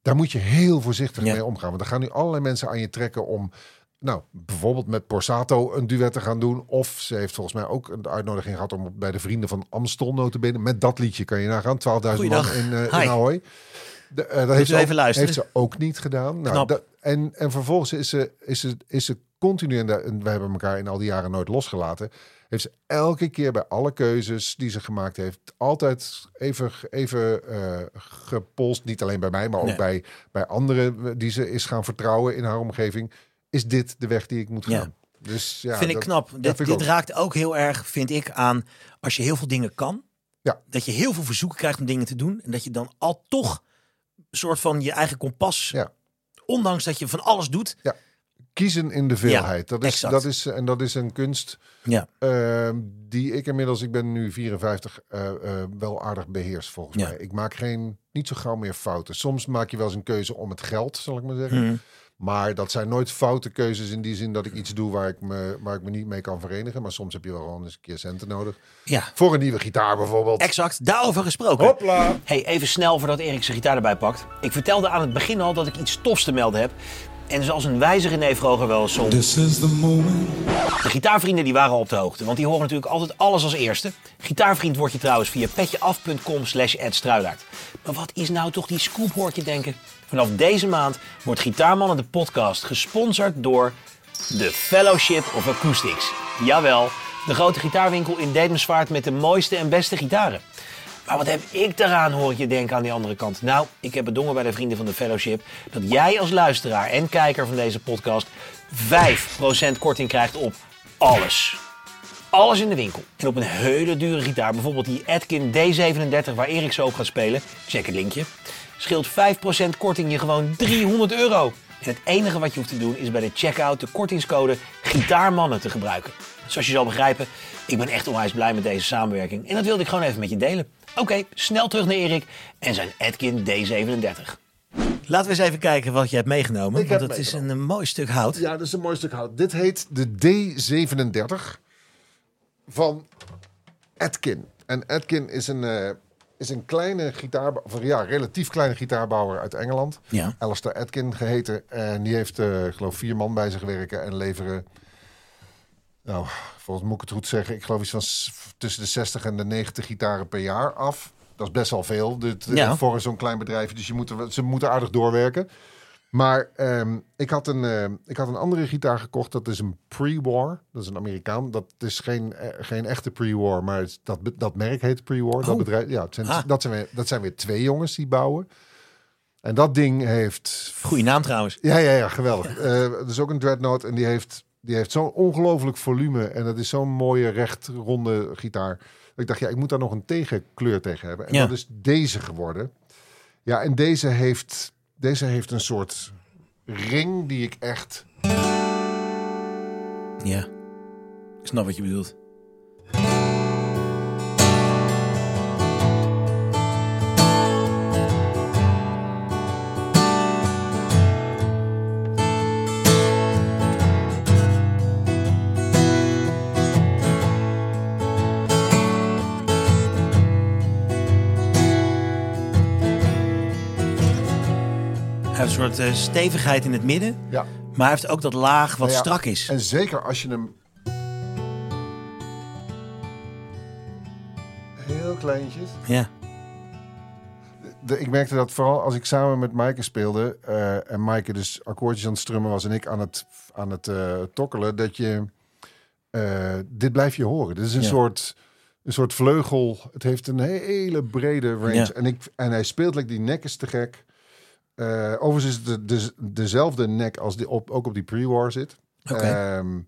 Daar moet je heel voorzichtig Ja. mee omgaan. Want er gaan nu allerlei mensen aan je trekken om, nou, bijvoorbeeld met Borsato een duet te gaan doen. Of ze heeft volgens mij ook een uitnodiging gehad om bij de Vrienden van Amstel notabene. Met dat liedje kan je nagaan. 12.000 man in, in Ahoy. De, eh, dat heeft ze, even ook, heeft ze ook niet gedaan. Nou, en, en vervolgens is ze, is ze, is ze continu, en, de- en we hebben elkaar in al die jaren nooit losgelaten. Heeft ze elke keer bij alle keuzes die ze gemaakt heeft, altijd even, even eh, gepolst. Niet alleen bij mij, maar ook Nee. bij, bij anderen die ze is gaan vertrouwen in haar omgeving. Is dit de weg die ik moet Ja. gaan? Dus ja, vind ik knap. dat Dit, vind raakt ook heel erg, vind ik, aan als je heel veel dingen kan. Ja. Dat je heel veel verzoeken krijgt om dingen te doen. En dat je dan al toch een soort van je eigen kompas, Ja. ondanks dat je van alles doet. Kiezen in de veelheid. dat, is, exact. dat, is, en dat is een kunst Ja, Ehm, die ik inmiddels, ik ben nu 54, eh, eh, wel aardig beheerst volgens Ja. mij. Ik maak geen, niet zo gauw meer fouten. Soms maak je wel eens een keuze om het geld, zal ik maar zeggen. Mhm. Maar dat zijn nooit foute keuzes in die zin dat ik iets doe waar ik, me, waar ik me niet mee kan verenigen. Maar soms heb je wel gewoon eens een keer centen nodig. ja. Voor een nieuwe gitaar bijvoorbeeld. exact. Daarover gesproken. Hopla! Hey, even snel voordat Erik zijn gitaar erbij pakt. Ik vertelde aan het begin al dat ik iets tofs te melden heb. En zoals een wijze René Vroger wel zong. This is the moment. De gitaarvrienden die waren al op de hoogte. Want die horen natuurlijk altijd alles als eerste. Gitaarvriend word je trouwens via petjeaf.com slash. Maar wat is nou toch die scoop hoort je denken? Vanaf deze maand wordt Gitaarmannen de podcast gesponsord door de Fellowship of Acoustics. Jawel, de grote gitaarwinkel in Dedemsvaart met de mooiste en beste gitaren. Maar wat heb ik daaraan, hoor ik je denken aan die andere kant? Nou, ik heb bedongen bij de vrienden van de Fellowship dat jij als luisteraar en kijker van deze podcast 5% korting krijgt op alles. Alles in de winkel. En op een hele dure gitaar, bijvoorbeeld die Atkin D37 waar Erik zo op gaat spelen. Check het linkje. scheelt 5% korting je gewoon 300 euro. En het enige wat je hoeft te doen is bij de checkout de kortingscode Gitaarmannen te gebruiken. Zoals je zal begrijpen, ik ben echt onwijs blij met deze samenwerking. En dat wilde ik gewoon even met je delen. Oké, snel terug naar Erik en zijn Atkin D37. Laten we eens even kijken wat je hebt meegenomen. Ik want het is een mooi stuk hout. Ja, dat is een mooi stuk hout. Dit heet de D37 van Atkin. En Atkin is een, eh, is een kleine gitaar, of ja, relatief kleine gitaarbouwer uit Engeland. Ja. Alistair Atkin geheten. En die heeft, eh, ik geloof, vier man bij zich werken en leveren. Nou, volgens moet ik het goed zeggen. Ik geloof iets van tussen de 60 en de 90 gitaren per jaar af. Dat is best wel veel dit, Ja. voor zo'n klein bedrijf. Dus je moet er, ze moeten aardig doorwerken. Maar ehm, ik, had een, ehm, ik had een andere gitaar gekocht. Dat is een pre-war. Dat is een Amerikaan. Dat is geen, eh, geen echte pre-war. Maar het dat, dat merk heet pre-war. Dat Oh. bedrijf, ja, het zijn, Ah. dat, zijn weer, dat zijn weer twee jongens die bouwen. En dat ding heeft Goeie naam trouwens. ja, ja, ja, geweldig. Eh het is ook een dreadnought en die heeft, die heeft zo'n ongelooflijk volume. En dat is zo'n mooie, recht, ronde gitaar. Ik dacht, ja, ik moet daar nog een tegenkleur tegen hebben. En Ja. dat is deze geworden. Ja, en deze heeft, deze heeft een soort ring die ik echt... Ja. Ik snap wat je bedoelt. Soort eh, stevigheid in het midden. Ja. Maar hij heeft ook dat laag wat Nou ja, strak is. En zeker als je hem... Heel kleintjes. Ja. de, ik merkte dat vooral als ik samen met Maaike speelde eh, en Maaike dus akkoordjes aan het strummen was en ik aan het, aan het eh, tokkelen, dat je dit blijf je horen. Dit is een Ja. soort een soort vleugel. Het heeft een hele brede range Ja. en ik en hij speelt like die nek is te gek. Eh, overigens is het de, de, dezelfde nek als die op, ook op die pre-war zit. Ehm,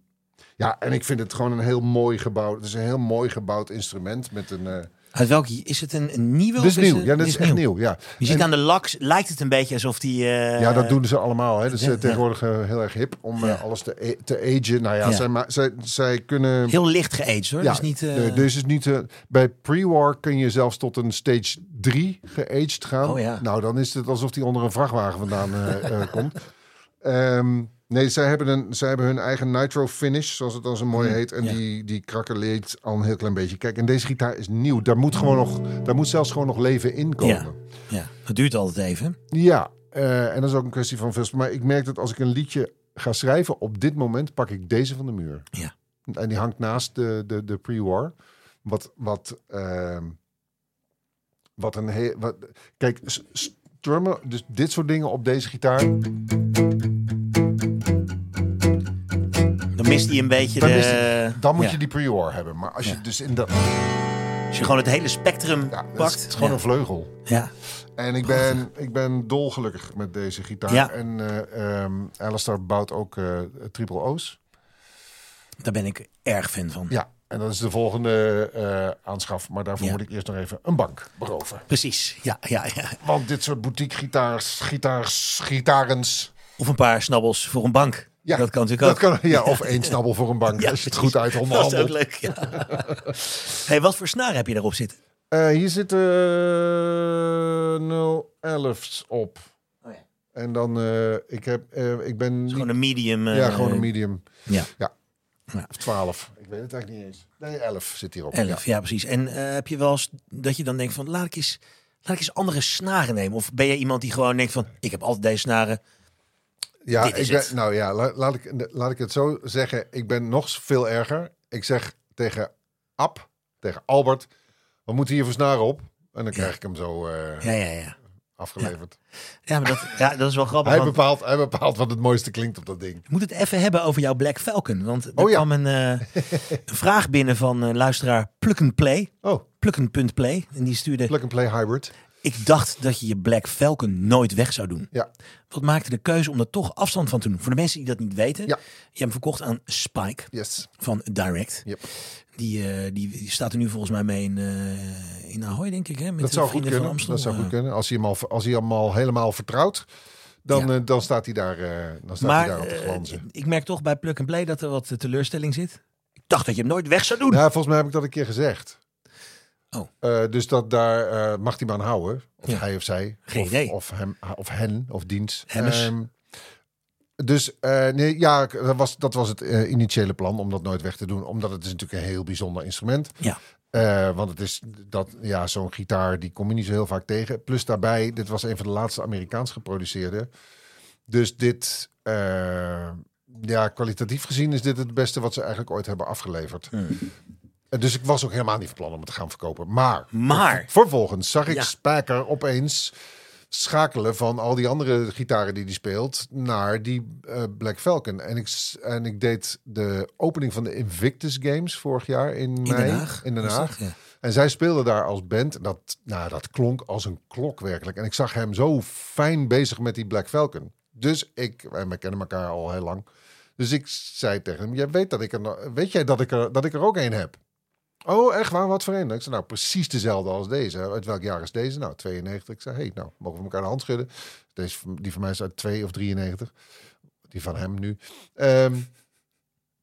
ja, en ik vind het gewoon een heel mooi gebouwd. Het is een heel mooi gebouwd instrument met een. Uit welke is het een, een nieuwe? dit is nieuw. het- Ja, dit is echt nieuw. Ja. Je ziet En- aan de laks, lijkt het een beetje alsof die... eh, Ja, dat doen ze allemaal. Hè. Dat is ja, eh, tegenwoordig eh, heel erg hip om alles te, te agen. Nou ja. Zij, ma- zij, zij kunnen... Heel licht geaged hoor. ja, dus niet... de- dus is niet... bij pre-war kun je zelfs tot een stage 3 geaged gaan. Oh ja. Nou, dan is het alsof die onder een vrachtwagen vandaan komt. Ehm, nee, zij hebben, een, zij hebben hun eigen nitro finish, zoals het dan zo mooi heet. En Mm, ja. die, die krakkeleert al een heel klein beetje. Kijk, en deze gitaar is nieuw. Daar moet, gewoon nog, daar moet zelfs gewoon nog leven in komen. ja, ja, dat duurt altijd even. Ja, eh, en dat is ook een kwestie van veel. Maar ik merk dat als ik een liedje ga schrijven, op dit moment pak ik deze van de muur. Ja. En die hangt naast de, de, de pre-war. Wat, wat, ehm, wat een heel. Wat, kijk, strummen, dus dit soort dingen op deze gitaar. Mist hij een beetje Dan, de... dan moet ja. je die pre-war hebben. Maar als je Ja. dus in dat. Als je gewoon het hele spectrum Ja, pakt. is, het is gewoon een vleugel. ja. En ik ben, ik ben dolgelukkig met deze gitaar. En eh ehm Alistair bouwt ook eh triple O's. Daar ben ik erg fan van. Ja, en dat is de volgende eh, aanschaf. Maar daarvoor Ja. moet ik eerst nog even een bank beroven. Precies, ja, ja, ja. Want dit soort boutique gitaars, gitaars, gitarens... Of een paar snabbels voor een bank. Ja, dat kan natuurlijk ook. Dat kan, ja, of één snabbel voor een bank, Ja, als je het goed uit Dat is ook onderhandelt. leuk, ja. hey, wat voor snaar heb je daarop zitten? Eh, hier zitten uh, 011's op. Oh ja. En dan, eh, ik, heb, eh, ik ben... niet- Gewoon een medium. eh, ja, gewoon een medium. Ja, Ja. Ja. Of 12. Ik weet het eigenlijk niet eens. Nee, 11 zit hierop. 11, ja. precies. En eh, heb je wel eens dat je dan denkt van laat ik eens, laat ik eens andere snaren nemen? Of ben je iemand die gewoon denkt van ik heb altijd deze snaren. Ja, Dit is ik ben, het. nou ja, la- laat ik, laat ik het zo zeggen. Ik ben nog veel erger. Ik zeg tegen Ab, tegen Albert, we moeten hier voor snaren op. En dan krijg ik hem zo eh, Ja, ja, ja. afgeleverd. Ja, maar dat, ja, dat is wel grappig. Hij, want bepaalt, hij bepaalt wat het mooiste klinkt op dat ding. we moeten het even hebben over jouw Black Falcon. Want er Oh ja. kwam een, eh, een vraag binnen van eh, luisteraar Plug and Play. Oh, Plukken.play. En die stuurde plug and play hybrid. Ik dacht dat je je Black Falcon nooit weg zou doen. Ja. Wat maakte de keuze om er toch afstand van te doen? Voor de mensen die dat niet weten. Ja. Je hebt hem verkocht aan Spike Yes. van Direct. Yep. Die, eh, die, die staat er nu volgens mij mee in, eh in Ahoy, denk ik. Hè? Met Dat de zou goed kunnen. Dat zou goed Eh, kunnen. Als hij hem al, als hij hem al helemaal vertrouwt, dan, Ja. dan staat hij daar, dan staat Maar hij daar op te glanzen. ik merk toch bij Plug and Play dat er wat teleurstelling zit. Ik dacht dat je hem nooit weg zou doen. Ja, volgens mij heb ik dat een keer gezegd. Oh. Eh, dus dat daar eh, mag maar aan houden. Of Ja. hij of zij. Geen of, idee. Of, hem, of hen, of dienst. Hemmers. Ehm, dus eh, nee, ja, dat was, dat was het initiële plan om dat nooit weg te doen. Omdat het is natuurlijk een heel bijzonder instrument. Ja. Want het is dat, ja, zo'n gitaar, die kom je niet zo heel vaak tegen. Plus daarbij, dit was een van de laatste Amerikaans geproduceerde. Dus dit, ja, kwalitatief gezien is dit het beste wat ze eigenlijk ooit hebben afgeleverd. Hmm. Dus ik was ook helemaal niet van plan om het te gaan verkopen. Maar, Maar- vervolgens zag ik Ja. Spijker opeens schakelen van al die andere gitaren die hij speelt naar die eh, Black Falcon. En ik, en ik deed de opening van de Invictus Games vorig jaar in, in mei Den Haag. in Den was Haag. dat? Ja. En zij speelden daar als band. Dat, nou, dat klonk als een klok werkelijk. En ik zag hem zo fijn bezig met die Black Falcon. Dus ik, en we kennen elkaar al heel lang. Dus ik zei tegen hem: Jij weet dat ik er, weet jij dat ik er, dat ik er ook een heb? Oh, echt waar? Wat voor een? Ik zei: Nou, precies dezelfde als deze. Uit welk jaar is deze? Nou, 92. Ik zei: Hey, nou, mogen we elkaar de hand schudden? Deze, die van mij is uit 2 of 93. Die van hem nu. Ehm,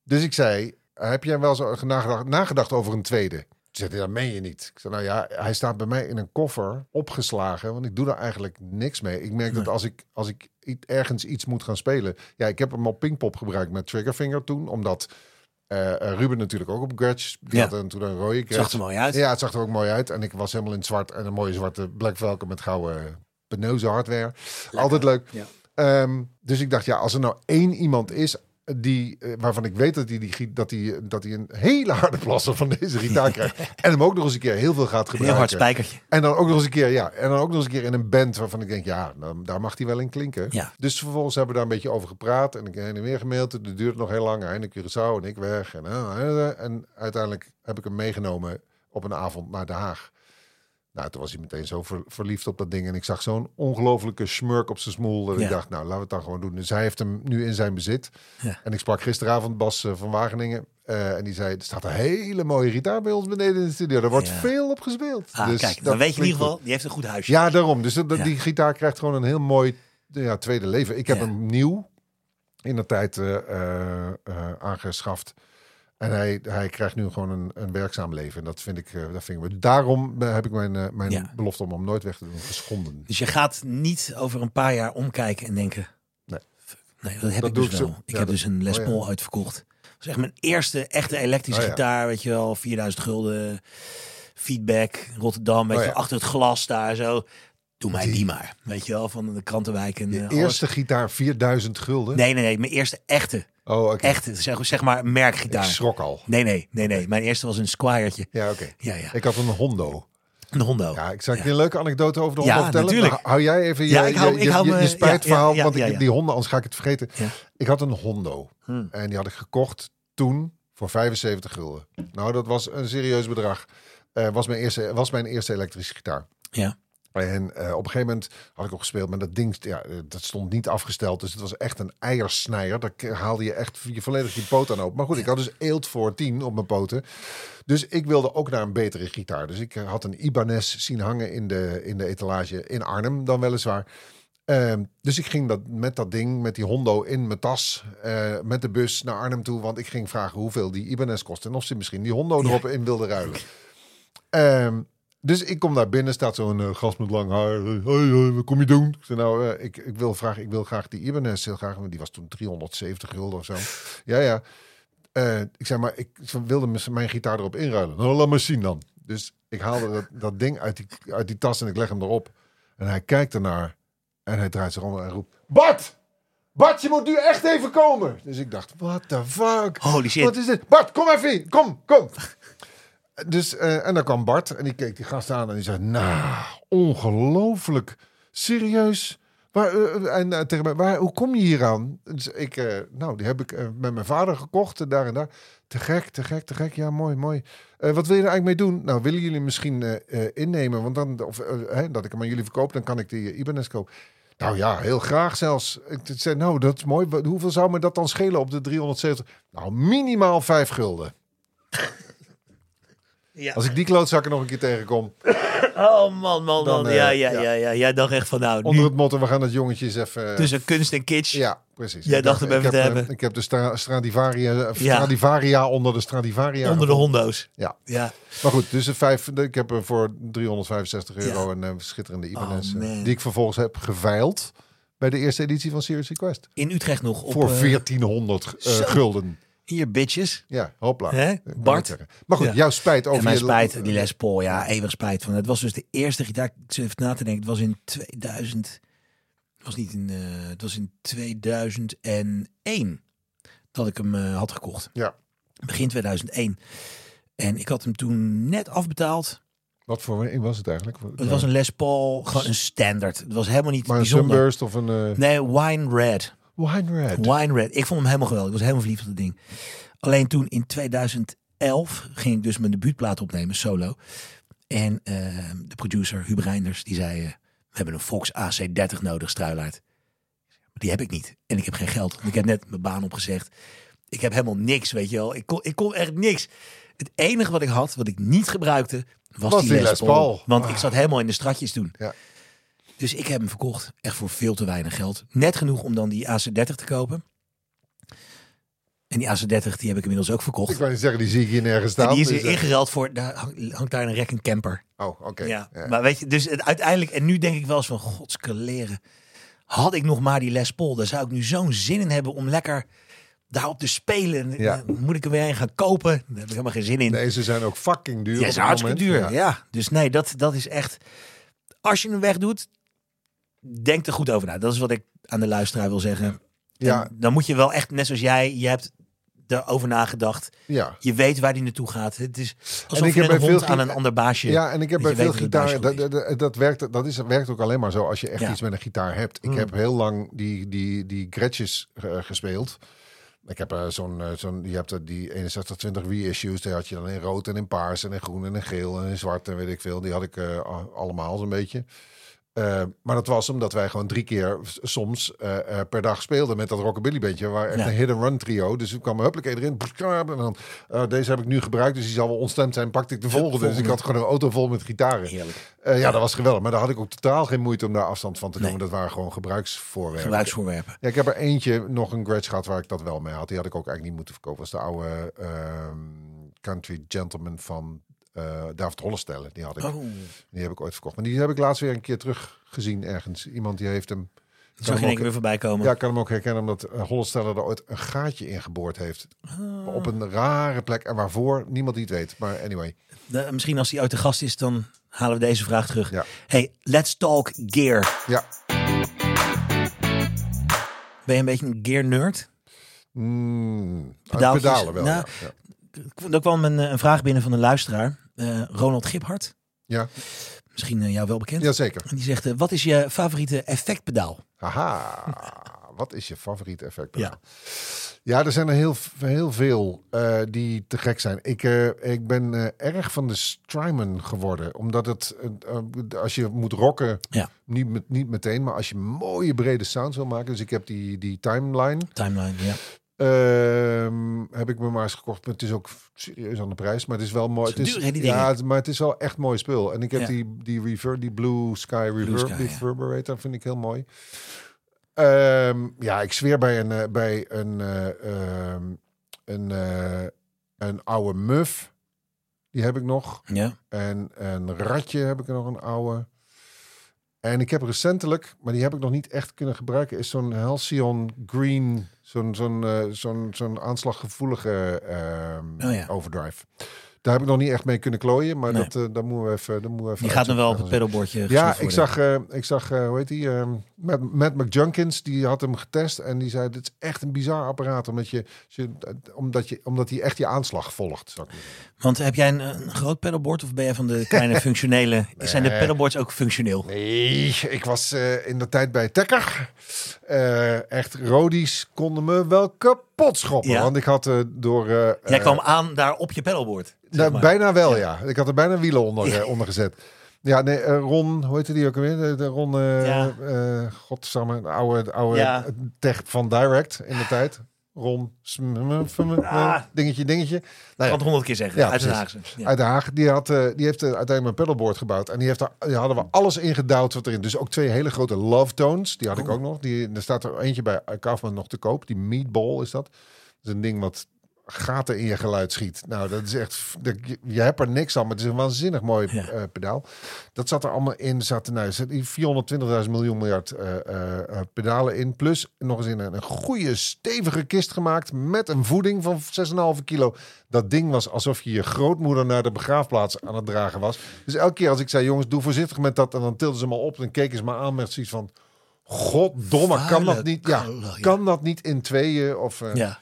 dus ik zei: Heb jij wel zo nagedacht, nagedacht over een tweede? Toen zei dat meen je niet. Ik zei, nou ja, hij staat bij mij in een koffer opgeslagen. Want ik doe daar eigenlijk niks mee. Ik merk dat als ik, als ik ergens iets moet gaan spelen... Ja, ik heb hem op Pinkpop gebruikt met Triggerfinger toen. Omdat eh, eh, Ruben natuurlijk ook op Gretsch. Die Ja. had een, toen een rode Het zag er mooi uit. Ja, het zag er ook mooi uit. En ik was helemaal in het zwart. En een mooie zwarte Black Falcon met gouden peneuze hardware. Altijd leuk. Ja. Ehm, dus ik dacht, ja, als er nou één iemand is die, eh, waarvan ik weet dat hij, die, dat, hij, dat hij een hele harde plasser van deze gitaar krijgt. en hem ook nog eens een keer heel veel gaat Heel gebruiken. hard spijkertje. En dan ook nog eens een keer, ja, en dan ook nog eens een keer in een band waarvan ik denk, ja, dan, daar mag hij wel in klinken. Ja. Dus vervolgens hebben we daar een beetje over gepraat en ik heen en weer gemaild. Het duurde nog heel lang. Hij naar Curaçao en ik weg. En, eh, eh, en uiteindelijk heb ik hem meegenomen op een avond naar Den Haag. Nou, toen was hij meteen zo ver- verliefd op dat ding. En ik zag zo'n ongelofelijke smurk op zijn smoel. Dat Ja. ik dacht, nou, laten we het dan gewoon doen. Dus hij heeft hem nu in zijn bezit. Ja. En ik sprak gisteravond Bas eh, van Wageningen. eh, en die zei, er staat een hele mooie gitaar bij ons beneden in de studio. Er wordt Ja. veel op gespeeld. Ah, Dus kijk, dan weet je in ieder geval, die heeft een goed huisje. Ja, daarom. Dus dat, die gitaar krijgt gewoon een heel mooi ja, tweede leven. Ik heb hem nieuw in de tijd eh, eh, eh, aangeschaft. En hij, hij krijgt nu gewoon een, een werkzaam leven. En dat vind ik, eh, dat vind ik Daarom eh, heb ik mijn, eh, mijn Ja. belofte om hem nooit weg te doen geschonden. Dus je gaat niet over een paar jaar omkijken en denken... Nee. fuck, Nee, dat heb Dat ik dus ik wel. zo. Ik Ja, heb dat- dus een Les oh ja. Paul uitverkocht. Dat was echt mijn eerste echte elektrische Oh gitaar. Weet je wel, 4000 gulden. Feedback, Rotterdam, weet Oh je ja. wel, achter het glas daar zo. Doe mij die, Die. maar. Weet je wel, van de krantenwijk en eh, alles. eerste gitaar 4000 gulden. Nee, nee, nee. Mijn eerste echte, Oh, oké. echte, zeg, zeg maar, Ik merkgitaar. schrok al. Nee, nee, nee, nee. Mijn eerste was een Squire'tje. Ja, oké. Ja, ja. Ik had een Hondo. Een Hondo. Ja, ik zou ik je een leuke anekdote over de Ja, Hondo vertellen? natuurlijk. Nou, hou jij even je, Ja, ik hou- je, ik hou je, me- je spijtverhaal, ja, ja, want ja, ik, ja. die Hondo, anders ga ik het vergeten. Ja. Ik had een Hondo. Hmm. En die had ik gekocht toen voor 75 gulden. Nou, dat was een serieus bedrag. Eh was, mijn eerste, was mijn eerste elektrische gitaar. Ja. En eh, op een gegeven moment had ik ook gespeeld, maar dat ding ja, eh, dat stond niet afgesteld. Dus het was echt een eiersnijer. Daar haalde je echt je volledig je poot aan open. Maar goed, ik had dus eelt voor 10 op mijn poten. Dus ik wilde ook naar een betere gitaar. Dus ik eh, had een Ibanez zien hangen in de, in de etalage in Arnhem dan weliswaar. Ehm, dus ik ging dat, met dat ding, met die Hondo in mijn tas, met de bus naar Arnhem toe. Want ik ging vragen hoeveel die Ibanez kost en of ze misschien die Hondo erop in wilden ruilen. Ehm, dus ik kom daar binnen, staat zo'n eh, gast met lang haar. Eh, Hoi, hoi, wat kom je doen? Ik zei, nou, eh, ik, ik wil vragen, ik wil graag die Ibanez heel graag. Die was toen 370 gulden of zo. Ja, ja. Eh, ik zei, maar ik wilde mijn- mijn gitaar erop inruilen. Nou, laat maar zien dan. Dus ik haalde dat, dat ding uit die, uit die tas en ik leg hem erop. En hij kijkt ernaar en hij draait zich om en roept... Bart! Bart, je moet nu echt even komen! Dus ik dacht, what the fuck? Holy shit. Wat is dit? Bart, kom even hier. Kom, kom. Dus, eh, en dan kwam Bart en die keek die gast aan en die zei... Nou, ongelooflijk. Serieus? Maar, eh, en eh, tegen mij, waar, hoe kom je hier aan? Dus ik, nou, die heb ik met mijn vader gekocht, daar en daar. Te gek, te gek, te gek. Ja, mooi, mooi. Wat wil je er eigenlijk mee doen? Nou, willen jullie misschien innemen? Want dan, of hè, dat ik hem aan jullie verkoop, dan kan ik die Ibanez kopen. Nou ja, heel graag zelfs. Ik zei, nou, dat is mooi. Hoeveel zou me dat dan schelen op de 370? Nou, minimaal vijf gulden. Ja. Als ik die klootzakken nog een keer tegenkom. Oh man, man, Dan, man. eh, ja, ja, ja. ja, ja. Jij dacht echt van nou, Onder nu het motto, we gaan dat jongetje eens even... tussen kunst en kitsch. Ja, precies. Jij Ik dacht hem even te heb, hebben. eh, Ik heb de Stra- Stradivaria, eh. Stradivaria onder de Stradivaria. Onder de hondo's. Ja. Ja. Maar goed, dus vijf, ik heb er voor 365 euro een eh, schitterende Ibanez. Oh, eh, die ik vervolgens heb geveild bij de eerste editie van Serious Request. In Utrecht nog. Op, voor eh, 1400 eh, zo. gulden. Hier, bitches. Ja, hopla. Hè? Bart? Maar goed, Ja. jouw spijt over en mijn spijt, die Les Paul, ja, eeuwig spijt van. Het was dus de eerste gitaar, ik zit even na te denken, het was in 2000, het was niet in, eh, het was in 2001 dat ik hem eh, had gekocht. Ja. Begin 2001. En ik had hem toen net afbetaald. Wat voor een was het eigenlijk? Het was een Les Paul, gewoon een standaard. Het was helemaal niet maar een bijzonder. Sunburst of een eh, Nee, Wine Red. Wine Red. Wine Red. Ik vond hem helemaal geweldig. Ik was helemaal verliefd op dat ding. Alleen toen in 2011 ging ik dus mijn debuutplaat opnemen, solo. En eh, de producer Hubert Reinders, die zei... eh, we hebben een Fox AC30 nodig, Struilaard. Die heb ik niet. En ik heb geen geld. Ik heb net mijn baan opgezegd. Ik heb helemaal niks, weet je wel. Ik kon, ik kon echt niks. Het enige wat ik had, wat ik niet gebruikte, was, Was die, die Les. Paul. Want Ah. ik zat helemaal in de stratjes toen. Ja. Dus ik heb hem verkocht. Echt voor veel te weinig geld. Net genoeg om dan die AC30 te kopen. En die AC30 die heb ik inmiddels ook verkocht. Ik wou niet zeggen, die zie ik hier nergens En staan. die is Dus, eh, ingeruild voor, daar hang- hangt daar een rek en camper. Oh, oké. Ja. Ja. Maar weet je, dus het, uiteindelijk, en nu denk ik wel eens van, godskeleren. Had ik nog maar die Les Paul, daar zou ik nu zo'n zin in hebben om lekker daarop te spelen. Ja. Dan Moet ik er weer een gaan kopen? Daar heb ik helemaal geen zin in. Nee, ze zijn ook fucking duur. Ja, is het hartstikke duur. Ja. Ja. Dus nee, dat, dat is echt. Als je hem wegdoet, denk er goed over na. Dat is wat ik aan de luisteraar wil zeggen. Ja. En dan moet je wel echt, net zoals jij, je hebt erover nagedacht. Ja. Je weet waar die naartoe gaat. Het is alsof ik je heb een bij hond veel aan een ander baasje. Ja, en ik heb bij veel baasje dat, dat, dat, werkt, dat is, werkt ook alleen maar zo als je echt Ja. iets met een gitaar hebt. Ik Mm. heb heel lang die, die, die Gretjes eh, gespeeld. Ik heb eh, zo'n, eh, zo'n, je hebt eh, die 6120 reissues, die had je dan in rood en in paars en in groen en in geel en in zwart en weet ik veel. Die had ik allemaal zo'n beetje. Eh, maar dat was omdat wij gewoon drie keer soms eh, eh, per dag speelden met dat rockabilly bandje. Waar echt Ja. een hit-and-run trio. Dus ik kwam huppakee erin. En dan, deze heb ik nu gebruikt, dus die zal wel ontstemd zijn. Pakte ik de volgende. Dus ik had gewoon een auto vol met gitaren. Ja, dat was geweldig. Maar daar had ik ook totaal geen moeite om daar afstand van te Nee. nemen. Dat waren gewoon gebruiksvoorwerpen. Gebruiksvoorwerpen. Ja, ik heb er eentje, nog een Gretsch gehad waar ik dat wel mee had. Die had ik ook eigenlijk niet moeten verkopen. Dat was de oude ehm, Country Gentleman van eh David Hollestelle. Die had ik. Oh, Die heb ik ooit verkocht. Maar die heb ik laatst weer een keer teruggezien ergens. Iemand die heeft hem... dat zag je weer voorbij komen. Ja, ik kan hem ook herkennen omdat uh, Hollestelle er ooit een gaatje in geboord heeft. Ah. Op een rare plek. En waarvoor, niemand die het weet. Maar anyway. De- misschien als hij uit de gast is, dan halen we deze vraag terug. Ja. Hey, let's talk gear. Ja. Ben je een beetje een gear nerd? Mm, pedalen wel, Nou, ja. ja. Er kwam een, eh, een vraag binnen van een luisteraar. Eh, Ronald Giphart. Ja. Misschien eh, jou wel bekend. Jazeker. En die zegt, eh, wat is je favoriete effectpedaal? Haha, wat is je favoriete effect? Ja. ja, er zijn er heel, heel veel die te gek zijn. Ik, ik ben erg van de Strymon geworden. Omdat het, als je moet rocken, Ja. niet, met, niet meteen, maar als je mooie brede sounds wil maken. Dus ik heb die, die timeline. Timeline, ja. Ehm, heb ik me maar eens gekocht. Maar het is ook serieus aan de prijs. Maar het is wel mooi. Het is Het is, duur, hè, die ja, het- maar het is wel echt mooi spul. En ik heb Ja. die, die, rever, die Blue Sky Reverb, Sky, ja. Reverberator. Vind ik heel mooi. Ehm, ja, ik zweer bij een, eh, bij een, eh, ehm, een, eh, een oude muff. Die heb ik nog. Ja. En een ratje heb ik nog een oude. En ik heb recentelijk, maar die heb ik nog niet echt kunnen gebruiken, is zo'n Halcyon Green, zo'n zo'n eh, zo'n zo'n aanslaggevoelige ehm, Oh ja. overdrive. Daar heb ik nog niet echt mee kunnen klooien, maar Nee. dat, eh daar moeten we even, daar moeten we even Die gaat nog wel op het pedalboardje Ja, geschoven ik zag, eh, ik zag eh, hoe heet die, eh, Matt, Matt McJunkins, die had hem getest en die zei, dit is echt een bizar apparaat, omdat je, omdat je, omdat hij echt je aanslag volgt. zou ik. Want heb jij een, een groot pedalboard of ben jij van de kleine functionele... Zijn de Nee. pedalboards ook functioneel? Nee, ik was eh, in de tijd bij Tekker. Eh, echt, Rodies konden me wel kapot schoppen. Ja. Want ik had eh, door... eh, Jij eh, kwam aan daar op je pedalboard. zeg nou, maar. bijna wel, ja. Ik had er bijna wielen onder, onder gezet. Ja, nee, Ron, hoe heette die ook alweer? De, de Ron, Ja. eh, godsamme, de oude, de oude Ja. tech van Direct in de tijd. Sm- sm- Ah. dingetje, dingetje. Nou ja, kan het honderd keer zeggen. Ja, uit Den precies. Haagse. Ja. uit Den Haag. Die, had, eh, die heeft eh, uiteindelijk mijn pedalboard gebouwd. En die, heeft daar, die hadden we alles ingedouwd wat erin. Dus ook twee hele grote love tones. Die had ik ook nog. Die, er staat er eentje bij Kaufman nog te koop. Die meatball is dat. Dat is een ding wat gaten in je geluid schiet. Nou, dat is echt... dat- Je, je hebt er niks aan, maar het is een waanzinnig mooi Ja. eh, pedaal. Dat zat er allemaal in. Zaten, nou, er zitten 420.000 miljoen miljard eh, eh, pedalen in. Plus nog eens in een, een goede, stevige kist gemaakt. Met een voeding van 6,5 kilo. Dat ding was alsof je je grootmoeder naar de begraafplaats aan het dragen was. Dus elke keer als ik zei, jongens, doe voorzichtig met dat. En dan tilden ze me op en keken ze me aan met zoiets van... Goddomme, kan Vuile dat niet? Ja, kan dat niet in tweeën? Of, Ja.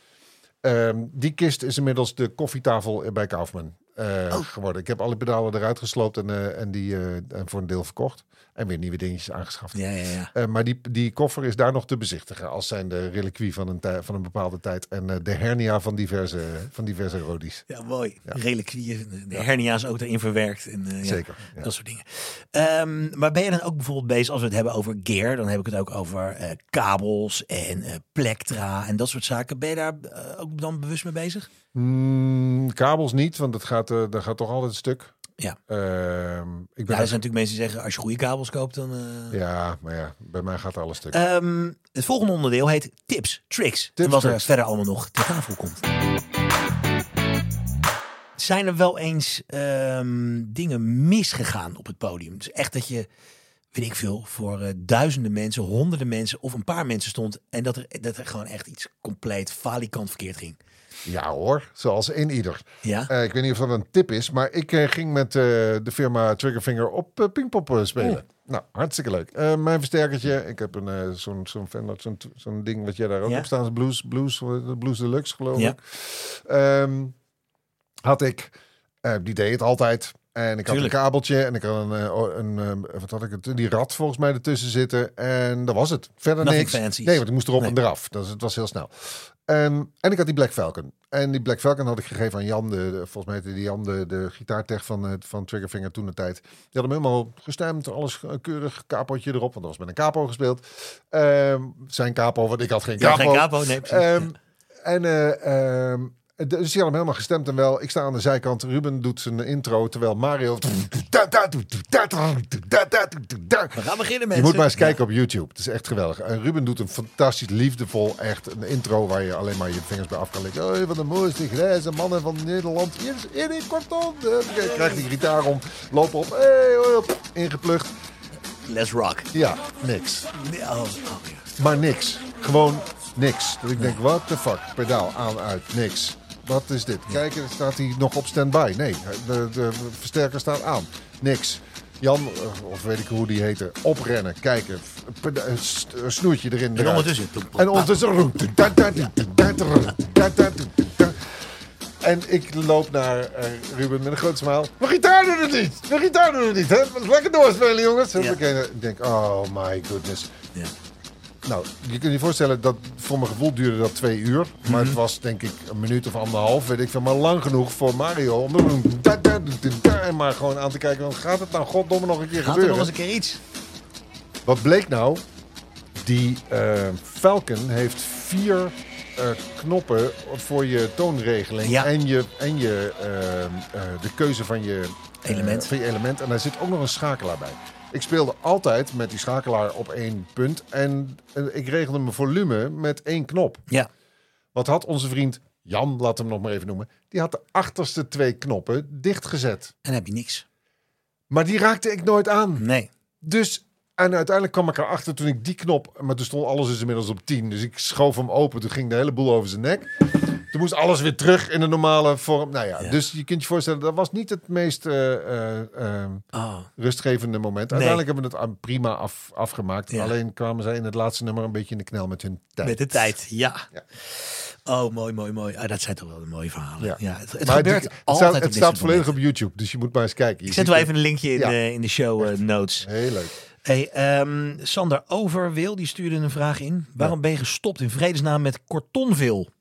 Ehm, die kist is inmiddels de koffietafel bij Kaufman eh, Oh. geworden. Ik heb alle pedalen eruit gesloopt en, eh, en die eh, en voor een deel verkocht. En weer nieuwe dingetjes aangeschaft. Ja, ja, ja. Eh, maar die, die koffer is daar nog te bezichtigen als zijn de reliquie van een, tij- van een bepaalde tijd. En eh, de hernia van diverse, van diverse rodies. Ja, mooi. Reliquieën, de- hernia's ook erin verwerkt. En, eh, ja, Zeker. Ja. Dat soort dingen. Ehm, maar ben je dan ook bijvoorbeeld bezig, als we het hebben over gear, dan heb ik het ook over kabels en plektra en dat soort zaken. Ben je daar ook dan bewust mee bezig? Mm, kabels niet, want dat gaat, dat gaat toch altijd een stuk. Ja. Ehm, ik ben Ja, er zijn natuurlijk mensen die zeggen, als je goede kabels koopt, dan... eh, ja, maar ja, bij mij gaat alles stuk. Ehm, het volgende onderdeel heet tips, tricks. en wat er verder allemaal nog ter tafel komt. Zijn er wel eens ehm, dingen misgegaan op het podium? Dus echt dat je, weet ik veel, voor eh, duizenden mensen, honderden mensen of een paar mensen stond. En dat er, dat er gewoon echt iets compleet falikant verkeerd ging. Ja hoor, zoals in ieder. Ja? Eh, ik weet niet of dat een tip is, maar ik eh, ging met eh, de firma Triggerfinger op Pinkpop eh, spelen. Oeh. Nou, hartstikke leuk. Mijn versterkertje, ik heb een zo'n zo'n zo'n zo'n ding wat jij daar ook Ja. op staan, is Blues, Blues, Blues Deluxe geloof Ja. ik. Ehm, had ik, die deed het altijd. En ik had een kabeltje en ik had een, oh, een wat had ik het, die rat volgens mij ertussen zitten. En dat was het. Verder Nothing niks. fancy. Nee, want ik moest erop Nee. en eraf. Dus het was heel snel. Ehm, en ik had die Black Falcon. En die Black Falcon had ik gegeven aan Jan, de, de- volgens mij heette die Jan, de, de gitaartech van, eh, van Triggerfinger toen de tijd. Die had hem helemaal gestemd, alles keurig, capotje erop, want dat was met een capo gespeeld. Ehm, zijn capo, want ik had geen Ja, capo. geen capo, nee precies. Ehm, en eh, dus die had hem helemaal gestemd en wel. Ik sta aan de zijkant. Ruben doet zijn intro, terwijl Mario. We gaan beginnen Je mensen. moet maar eens kijken op YouTube. Het is echt geweldig. En Ruben doet een fantastisch liefdevol, echt een intro waar je alleen maar je vingers bij af kan leggen. Oh, van de mooiste grijze mannen van Nederland. Hier is Erik Kortom. Je krijgt die gitaar om, lopen op. Hey, ingeplucht. Let's rock. Ja, niks. Oh, oh. Maar niks. Gewoon niks. Dat ik denk, what the fuck? Pedaal aan, uit, niks. Wat is dit? Kijken, staat hij nog op standby? Nee, de, de versterker staat aan. Niks. Jan, eh, of weet ik hoe die heette, oprennen, kijken, eh, snoertje erin. En ondertussen. En ondertussen. En ik loop naar eh, Ruben met een groot smaal. Mijn gitaar doet het niet! Mijn gitaar doet het niet! Hè? Lekker doorspelen, jongens! Ja. Ik denk, oh my goodness. Ja. Nou, je kunt je voorstellen dat voor mijn gevoel duurde dat twee uur. Maar Mhm. het was denk ik een minuut of anderhalf, weet ik veel. Maar lang genoeg voor Mario om en maar gewoon aan te kijken. Want gaat het nou goddomme nog een keer Gaat er gebeuren? nog eens een keer iets? Wat bleek nou? Die eh, Falcon heeft vier eh, knoppen voor je toonregeling Ja. en, je, en je, eh, de keuze van je, Element. van je element. En daar zit ook nog een schakelaar bij. Ik speelde altijd met die schakelaar op één punt. En eh, ik regelde mijn volume met één knop. Ja. Wat had onze vriend Jan, laat hem nog maar even noemen, die had de achterste twee knoppen dichtgezet. En dan heb je niks. Maar die raakte ik nooit aan. Nee. Dus, en uiteindelijk kwam ik erachter toen ik die knop, maar toen stond alles dus inmiddels op 10. Dus ik schoof hem open, toen ging de hele boel over zijn nek. Toen moest alles weer terug in de normale vorm. Nou ja, Ja. dus je kunt je voorstellen, dat was niet het meest eh, eh, eh, Oh, rustgevende moment. Uiteindelijk hebben we het prima af, afgemaakt. Ja. Alleen kwamen zij in het laatste nummer een beetje in de knel met hun tijd. met de tijd, ja. Ja. Oh, mooi, mooi, mooi. Ah, dat zijn toch wel de mooie verhalen. Ja. Het, gebeurt het, altijd staat, het staat volledig op YouTube, dus je moet maar eens kijken. Je Ik zet wel even een linkje in, de, in de show eh, notes. Heel leuk. Hey, ehm, Sander Overwil, die stuurde een vraag in. Waarom ben je gestopt in vredesnaam met Cortonville?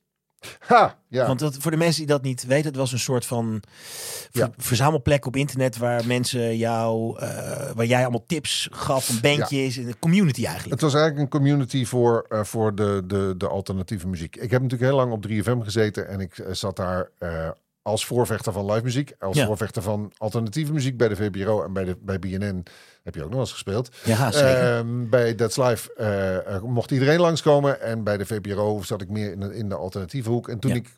Ha, ja. Want dat, voor de mensen die dat niet weten, het was een soort van ver- Ja. verzamelplek op internet waar mensen jou, eh, waar jij allemaal tips gaf van bandjes en een community eigenlijk. Het was eigenlijk een community voor, eh, voor de, de, de alternatieve muziek. Ik heb natuurlijk heel lang op 3FM gezeten en ik eh, zat daar als voorvechter van live muziek, als voorvechter van alternatieve muziek bij de VPRO en bij, de, bij BNN heb je ook nog eens gespeeld. Ja, zeker. Ehm, bij That's Live eh, mocht iedereen langskomen en bij de VPRO zat ik meer in de, in de alternatieve hoek. En toen Ja. ik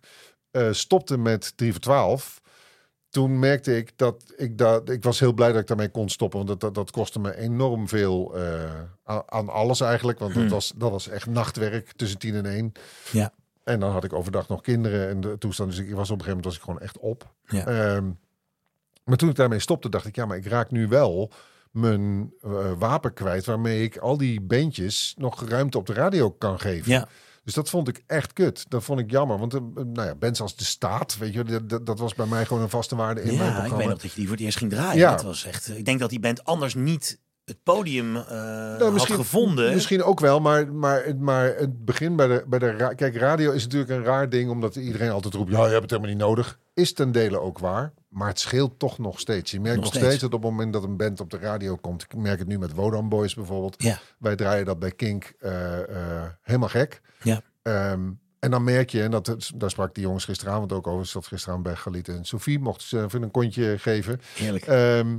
eh, stopte met 3 voor 12, toen merkte ik dat ik dat ik was heel blij dat ik daarmee kon stoppen, want dat, dat, dat kostte me enorm veel eh, aan, alles eigenlijk, want Hmm. dat, was, dat was echt nachtwerk tussen 10 en 1. Ja. En dan had ik overdag nog kinderen en de toestand, dus ik was op een gegeven moment was ik gewoon echt op. Ja. Ehm, maar toen ik daarmee stopte, dacht ik, ja, maar ik raak nu wel mijn eh, wapen kwijt waarmee ik al die bandjes nog ruimte op de radio kan geven. ja, Dus dat vond ik echt kut. Dat vond ik jammer. Want eh, nou ja, bands als De Staat, weet je, dat- dat, dat was bij mij gewoon een vaste waarde in mijn ja ik programma. weet nog dat je die voor het eerst ging draaien. Ja. Dat was echt, ik denk dat die band anders niet het podium Nou, had gevonden. Misschien ook wel, maar, maar, het- maar het begin bij de, bij de... ra- Kijk, radio is natuurlijk een raar ding, omdat iedereen altijd roept... ja, je hebt het helemaal niet nodig. Is ten dele ook waar, maar het scheelt toch nog steeds. Je merkt Nog nog, steeds. steeds. dat op het moment dat een band op de radio komt... ik merk het nu met Wodan Boys bijvoorbeeld... Ja, wij draaien dat bij Kink eh, eh, helemaal gek. ja, Ehm, en dan merk je, en dat, daar sprak die jongens gisteravond ook over... zat gisteravond bij Galit en Sophie, mochten ze even een kontje geven... heerlijk. Ehm,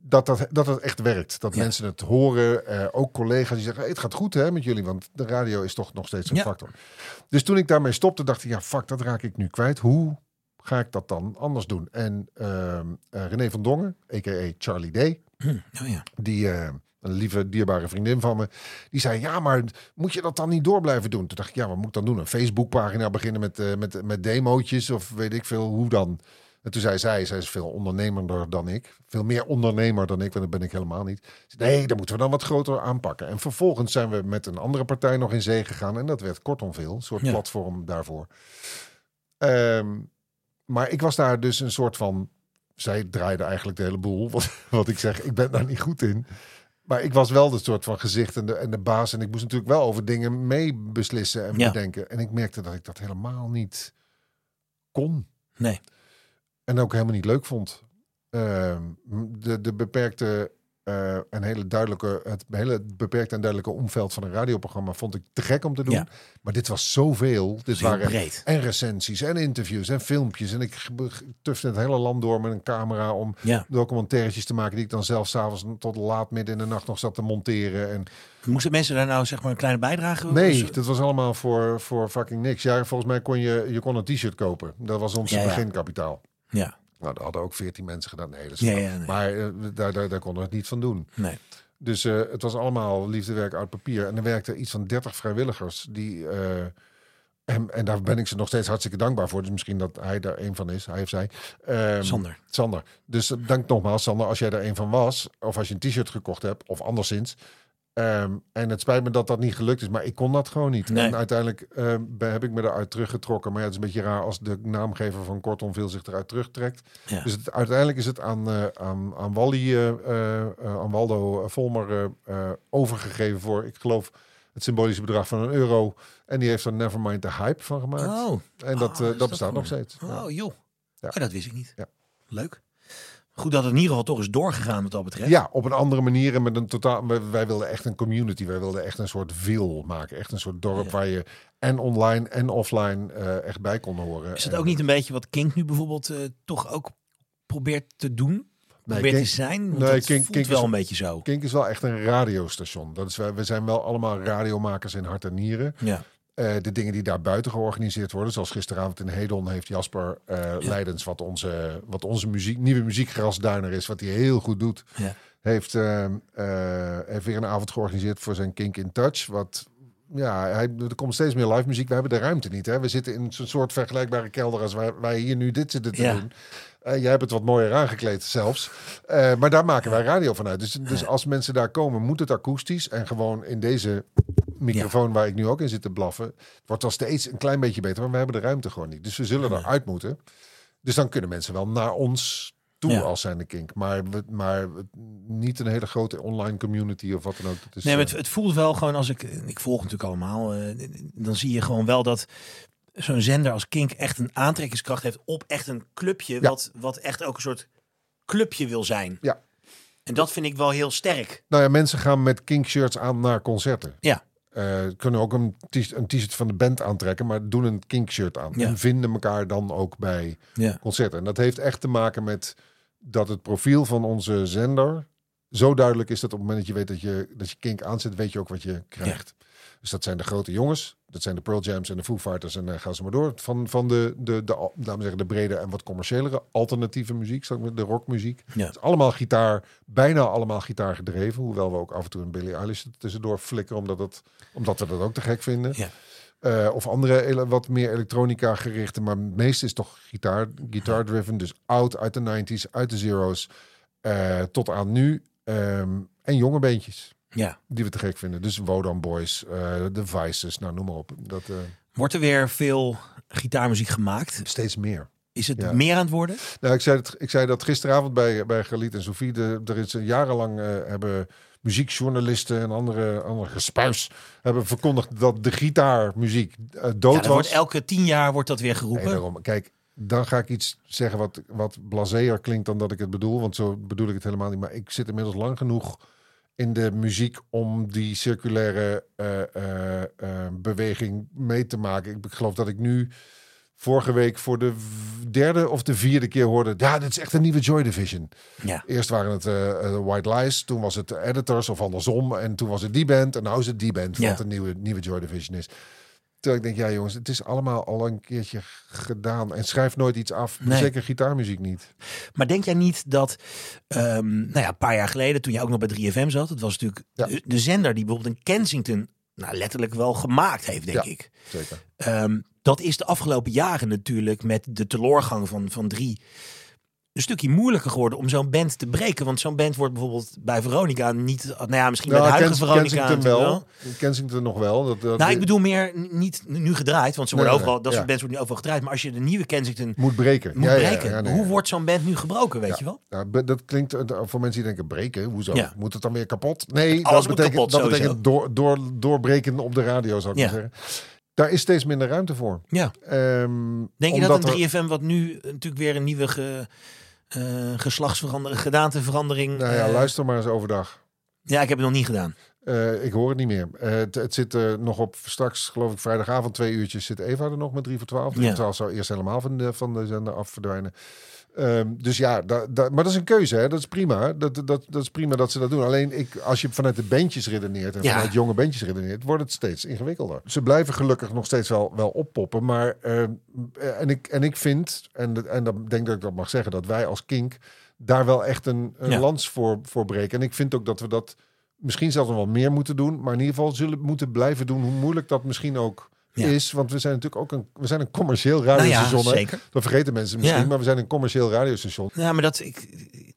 dat, dat, dat het echt werkt. Dat Ja. mensen het horen. eh, ook collega's die zeggen, hey, het gaat goed hè, met jullie. Want de radio is toch nog steeds een Ja. factor. Dus toen ik daarmee stopte, dacht ik, ja, fuck, dat raak ik nu kwijt. Hoe ga ik dat dan anders doen? En ehm eh, René van Dongen, a.k.a. Charlie Day, Hm, oh ja. die... eh, een lieve, dierbare vriendin van me. Die zei, ja, maar moet je dat dan niet door blijven doen? Toen dacht ik, ja, wat moet ik dan doen? Een Facebookpagina beginnen met, eh, met, met demootjes of weet ik veel, hoe dan? En toen zei zij, zij is veel ondernemender dan ik. Veel meer ondernemer dan ik, want dat ben ik helemaal niet. Nee, dan moeten we dan wat groter aanpakken. En vervolgens zijn we met een andere partij nog in zee gegaan. En dat werd kortom veel, een soort Ja. platform daarvoor. Ehm, maar ik was daar dus een soort van... Zij draaide eigenlijk de hele boel. Wat, wat ik zeg, ik ben daar niet goed in. Maar ik was wel de soort van gezicht en de, en de baas. En ik moest natuurlijk wel over dingen mee beslissen en Ja. bedenken. En ik merkte dat ik dat helemaal niet kon. Nee. En ook helemaal niet leuk vond. Ehm, de, de beperkte eh, en hele duidelijke, het hele beperkte en duidelijke omveld van een radioprogramma vond ik te gek om te doen. Ja. Maar dit was zoveel. Dit heel waren breed. en recensies en interviews en filmpjes. En ik tufte het hele land door met een camera om Ja. documentaires te maken die ik dan zelf s'avonds tot laat midden in de nacht nog zat te monteren. En Moesten mensen daar nou zeg maar een kleine bijdrage? nee, dat was allemaal voor, voor fucking niks. Ja, volgens mij kon je, je kon een t-shirt kopen. Dat was ons ja. beginkapitaal. Ja, Nou, dat hadden ook veertien mensen gedaan. Nee, dat is Ja, flauw. ja, nee. Maar eh, daar, daar, daar konden we het niet van doen. nee. Dus eh, het was allemaal liefdewerk uit papier. En er werkten iets van 30 vrijwilligers die. eh, en, en daar ben ik ze nog steeds hartstikke dankbaar voor. Dus misschien dat hij daar een van is. Hij of zij. Ehm, Sander. Sander. Dus dank nogmaals, Sander, als jij er een van was. Of als je een t-shirt gekocht hebt. Of anderszins. Ehm, en het spijt me dat dat niet gelukt is. Maar ik kon dat gewoon niet. Nee. En uiteindelijk ehm, heb ik me eruit teruggetrokken. Maar ja, het is een beetje raar als de naamgever van Kortomveel zich eruit terugtrekt. Ja. Dus het, uiteindelijk is het aan, eh, aan, aan Wally, eh, eh, aan Waldo Volmer overgegeven voor, ik geloof, het symbolische bedrag van een euro. En die heeft er Nevermind the Hype van gemaakt. Oh, en dat, Oh, dat dat bestaat nog steeds. Oh joh. Ja. Oh, dat wist ik niet. Ja. Leuk. Goed dat het in ieder geval toch is doorgegaan wat dat betreft. Ja, op een andere manier en met een totaal. wij- wilden echt een community. Wij wilden echt een soort wil maken. Echt een soort dorp Ja. waar je en online en offline eh, echt bij kon horen. Is het En- ook niet een beetje wat Kink nu bijvoorbeeld eh, toch ook probeert te doen? Probeert Kink- te zijn? Want nee, Kink- voelt Kink wel is- een beetje zo. Kink is wel echt een radiostation. Dat is, wij- we zijn wel allemaal radiomakers in hart en nieren. Ja. Eh, de dingen die daar buiten georganiseerd worden, zoals gisteravond in Hedon heeft Jasper eh, Leidens, wat onze, wat onze muziek, nieuwe muziekgrasduiner is, wat hij heel goed doet, Ja. heeft, eh, heeft weer een avond georganiseerd voor zijn Kink in Touch. Wat ja, hij, er komt steeds meer live muziek. We hebben de ruimte niet. Hè? We zitten in zo'n soort vergelijkbare kelder als wij, wij hier nu dit zitten te Ja. doen. Jij hebt het wat mooier aangekleed zelfs. Maar daar maken wij radio vanuit. Dus, dus als mensen daar komen, moet het akoestisch. En gewoon in deze microfoon waar ik nu ook in zit te blaffen. Wordt wel steeds een klein beetje beter. Maar we hebben de ruimte gewoon niet. Dus we zullen eruit moeten. Dus dan kunnen mensen wel naar ons toe Ja. als zijn de kink. Maar, maar niet een hele grote online community of wat dan ook. Nee, maar eh, het, het voelt wel gewoon als ik, ik volg natuurlijk allemaal, eh, dan zie je gewoon wel dat zo'n zender als Kink echt een aantrekkingskracht heeft op echt een clubje, wat, wat echt ook een soort clubje wil zijn. Ja. En dat vind ik wel heel sterk. Nou ja, mensen gaan met kink shirts aan naar concerten. Ja. Eh, kunnen ook een t-shirt van de band aantrekken, maar doen een kink shirt aan. Ja. En vinden elkaar dan ook bij Ja. concerten. En dat heeft echt te maken met dat het profiel van onze zender zo duidelijk is dat op het moment dat je weet dat je, dat je kink aanzet, weet je ook wat je krijgt. Dus dat zijn de grote jongens, dat zijn de Pearl Jams en de Foo Fighters en uh, ga ze maar door. Van, van de, de, de, laten we zeggen, de brede en wat commerciëlere alternatieve muziek, de rockmuziek. Ja. Het is allemaal gitaar, bijna allemaal gitaar gedreven. Hoewel we ook af en toe een Billie Eilish tussendoor flikkeren, omdat, het, omdat we dat ook te gek vinden. Ja. Eh, of andere wat meer elektronica gerichte, maar het meeste is toch gitaar, guitar driven. Dus oud uit de 90s, uit de zeros, eh, tot aan nu. Ehm, en jonge beentjes ja. die we te gek vinden. Dus Wodan Boys, eh de Vices, nou noem maar op. Dat, eh, Wordt er weer veel gitaarmuziek gemaakt? steeds meer. Is het Ja. meer aan het worden? Nou, ik zei, het, ik zei dat gisteravond bij, bij Galiet en Sofie. De, er is jarenlang eh, hebben muziekjournalisten en andere, andere gespuis hebben verkondigd dat de gitaarmuziek dood Ja, was. wordt elke tien jaar wordt dat weer geroepen. Nee, daarom. Kijk, dan ga ik iets zeggen wat, wat blaseer klinkt dan dat ik het bedoel. Want zo bedoel ik het helemaal niet. Maar ik zit inmiddels lang genoeg in de muziek om die circulaire eh, eh, eh, beweging mee te maken. Ik geloof dat ik nu vorige week voor de derde of de vierde keer hoorde... ja, dit is echt een nieuwe Joy Division. ja. Eerst waren het White Lies, toen was het de Editors of andersom. En toen was het die band en nu is het die band Ja. wat een nieuwe, nieuwe Joy Division is. Terwijl ik denk, ja jongens, het is allemaal al een keertje gedaan. En schrijf nooit iets af. Nee. Zeker gitaarmuziek niet. Maar denk jij niet dat, ehm, nou ja, een paar jaar geleden, toen je ook nog bij 3FM zat, het was natuurlijk Ja. de, de zender die bijvoorbeeld in Kensington, nou letterlijk wel gemaakt heeft, denk Ja. ik. Zeker. Ehm, dat is de afgelopen jaren natuurlijk met de teleurgang van, van drie een stukje moeilijker geworden om zo'n band te breken. Want zo'n band wordt bijvoorbeeld bij Veronica niet, nou ja, misschien bij de huidige Kens- Veronica Kensington wel. Kensington nog wel. Dat, dat Nou, ik bedoel meer niet nu gedraaid, want ze worden Nee, overal, dat ja. soort bands worden niet overal gedraaid. Maar als je de nieuwe Kensington moet breken. moet Ja, ja, ja, breken, ja, nee, hoe ja. wordt zo'n band nu gebroken, weet Ja. je wel? Nou, be- dat klinkt eh, voor mensen die denken breken. Hoezo? Ja. Moet het dan weer kapot? Nee, Alles dat betekent, kapot, dat betekent door, door, doorbreken op de radio, zou ik Ja. maar zeggen. Daar is steeds minder ruimte voor. Ja. Ehm, Denk je dat een 3FM, wat nu natuurlijk weer een nieuwe ge, geslachtsverandering, gedaanteverandering... Nou ja, eh, luister maar eens overdag. Ja, ik heb het nog niet gedaan. Eh, ik hoor het niet meer. Eh, het, het zit er nog op straks, geloof ik, vrijdagavond twee uurtjes zit Eva er nog met 3 voor 12. 3 Ja. voor 12 zou eerst helemaal van de, van de zender af verdwijnen. Ehm, dus ja, da, da- maar dat is een keuze, hè? dat is prima. Dat, dat, dat is prima dat ze dat doen. Alleen ik, als je vanuit de bandjes redeneert en Ja. vanuit jonge bandjes redeneert, wordt het steeds ingewikkelder. Ze blijven gelukkig nog steeds wel, wel oppoppen. Maar ehm, eh, en, ik, en ik vind, en, en dan denk ik dat ik dat mag zeggen, dat wij als Kink daar wel echt een, een Ja. lans voor, voor breken. En ik vind ook dat we dat misschien zelfs nog wel meer moeten doen. Maar in ieder geval zullen moeten blijven doen. Hoe moeilijk dat misschien ook Ja. is. Want we zijn natuurlijk ook een, we zijn een commercieel Nou ja, radiostation. hè. zeker. Dat vergeten mensen misschien. Ja. Maar we zijn een commercieel radiostation. Ja, maar dat, ik,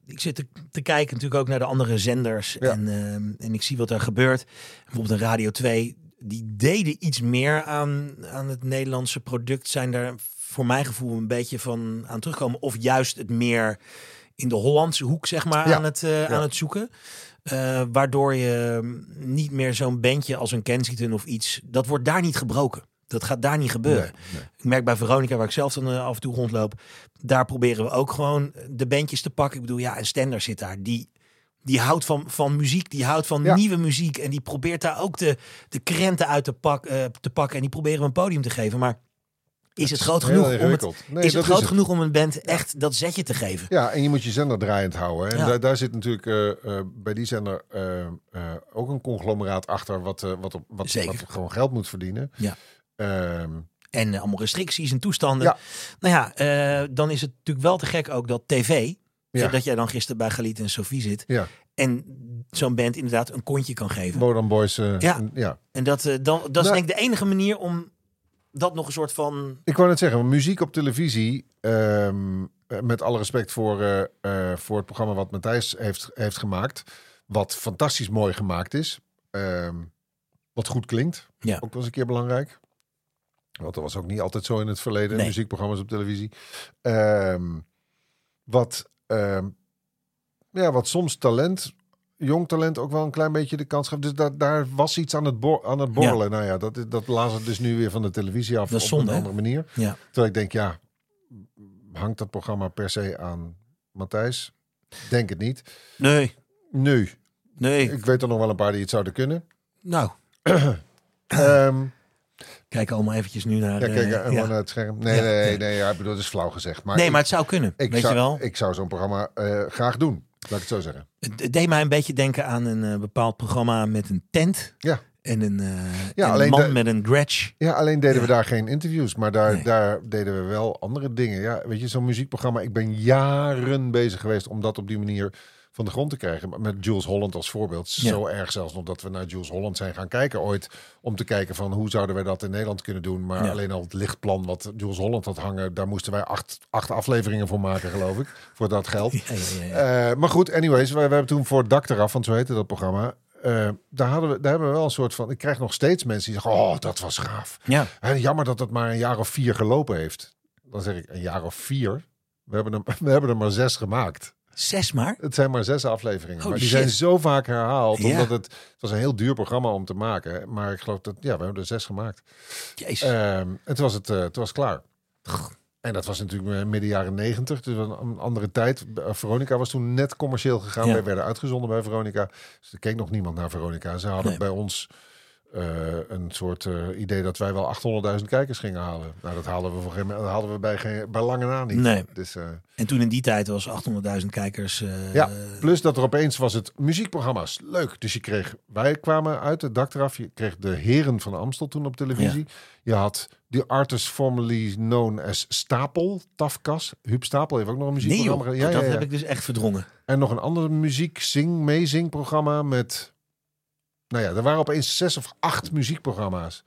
ik zit te, te kijken natuurlijk ook naar de andere zenders. Ja. En, ehm, en ik zie wat er gebeurt. Bijvoorbeeld een Radio 2, die deden iets meer aan, aan het Nederlandse product. Zijn daar voor mijn gevoel een beetje van aan terugkomen. Of juist het meer in de Hollandse hoek, zeg maar, Ja. aan, het, eh, aan het zoeken. Eh, waardoor je niet meer zo'n bandje als een Kensington of iets... Dat wordt daar niet gebroken. Dat gaat daar niet gebeuren. Nee, nee. Ik merk bij Veronica, waar ik zelf dan eh, af en toe rondloop, daar proberen we ook gewoon de bandjes te pakken. Ik bedoel, ja, een Stender zit daar. Die, die houdt van, van muziek, die houdt van Ja. nieuwe muziek. En die probeert daar ook de, de krenten uit te, pak, eh, te pakken. En die proberen we een podium te geven. Maar is het groot genoeg om het. Nee, is het groot het. genoeg om een band echt dat zetje te geven? Ja, en je moet je zender draaiend houden. hè. En Ja. daar, daar zit natuurlijk eh, eh, bij die zender eh, eh, ook een conglomeraat achter... wat, eh, wat, op, wat, Zeker. wat gewoon geld moet verdienen. Ja. Ehm, En eh, allemaal restricties en toestanden. Ja. Nou ja, eh, dan is het natuurlijk wel te gek ook dat tv... Ja. Dat jij dan gisteren bij Galit en Sophie zit. ja. En zo'n band inderdaad een kontje kan geven. Modern Boys. eh, Ja. en- ja. En dat, dan, dat is Nou- denk ik de enige manier om dat nog een soort van... Ik wou net zeggen, muziek op televisie. ehm, eh, met alle respect voor, voor het programma wat Matthijs heeft, heeft gemaakt. Wat fantastisch mooi gemaakt is. ehm, wat goed klinkt. Ja. Ook wel eens een keer belangrijk. Want dat was ook niet altijd zo in het verleden. Nee. Muziekprogramma's op televisie. Ehm, wat, ehm, ja, wat soms talent, jong talent ook wel een klein beetje de kans gaf. Dus daar, daar was iets aan het, bor- aan het borrelen. Nou ja, dat, dat lazen dus nu weer van de televisie af. Op zonde, een hè? andere manier. Ja. Terwijl ik denk, ja, hangt dat programma per se aan Matthijs? Denk het niet. Nee, Nu, nee. ik weet er nog wel een paar die het zouden kunnen. Nou, Ehm kijk allemaal eventjes nu naar... ja, kijk, eh, eh, gewoon ja. naar het scherm. Nee, Ja, nee, nee, ja, ik bedoel, het is flauw gezegd. Maar nee, ik, maar het zou kunnen. ik weet zou, je wel? Ik zou zo'n programma eh, graag doen. Laat ik het zo zeggen. Het deed mij een beetje denken aan een bepaald programma met een tent. Ja. En een, Ja, en alleen een man de- met een gretsch. Ja, alleen deden we daar geen interviews, maar daar, Nee. daar deden we wel andere dingen. Ja, weet je, zo'n muziekprogramma. Ik ben jaren bezig geweest om dat op die manier van de grond te krijgen. Maar Met Jules Holland als voorbeeld. Ja. Zo erg zelfs nog dat we naar Jules Holland zijn gaan kijken ooit. Om te kijken van hoe zouden wij dat in Nederland kunnen doen. Maar Ja. alleen al het lichtplan wat Jules Holland had hangen. Daar moesten wij acht, acht afleveringen voor maken, geloof ik. Voor dat geld. Eh, maar goed, anyways, we, we hebben toen voor het dak eraf, want zo heette dat programma. eh, daar, hadden we, daar hebben we wel een soort van. Ik krijg nog steeds mensen die zeggen: Oh, dat was gaaf. ja. Jammer dat het maar een jaar of vier gelopen heeft. Dan zeg ik: Een jaar of vier. We hebben, er, we hebben er maar zes gemaakt. Zes maar. Het zijn maar zes afleveringen. Holy maar die shit. zijn zo vaak herhaald. Ja. Omdat het, het was een heel duur programma om te maken. Maar ik geloof dat, ja, we hebben er zes gemaakt. Jezus. Ehm, en toen was het, toen was klaar. En dat was natuurlijk eh, midden jaren negentig, dus een, andere tijd. Eh, Veronica was toen net commercieel gegaan. Ja. Wij werden uitgezonden bij Veronica. Dus er keek nog niemand naar Veronica. Ze hadden Nee. bij ons eh, een soort eh, idee dat wij wel 800.000 kijkers gingen halen. Nou, dat haalden we, voor geen, dat haalden we bij, geen, bij lange na niet. Nee. Dus, eh, en toen in die tijd was 800.000 kijkers. ja, plus dat er opeens was het muziekprogramma's. Leuk. Dus je kreeg, wij kwamen uit het dak eraf. Je kreeg de heren van Amstel toen op televisie. Je had de artist formerly known as Stapel, Tafkas. Huub Stapel heeft ook nog een Nee muziekprogramma. joh, gedaan. ja, dat ja, heb ik dus echt verdrongen. En nog een ander muziek zing meezing programma met nou ja, er waren opeens zes of acht muziekprogramma's.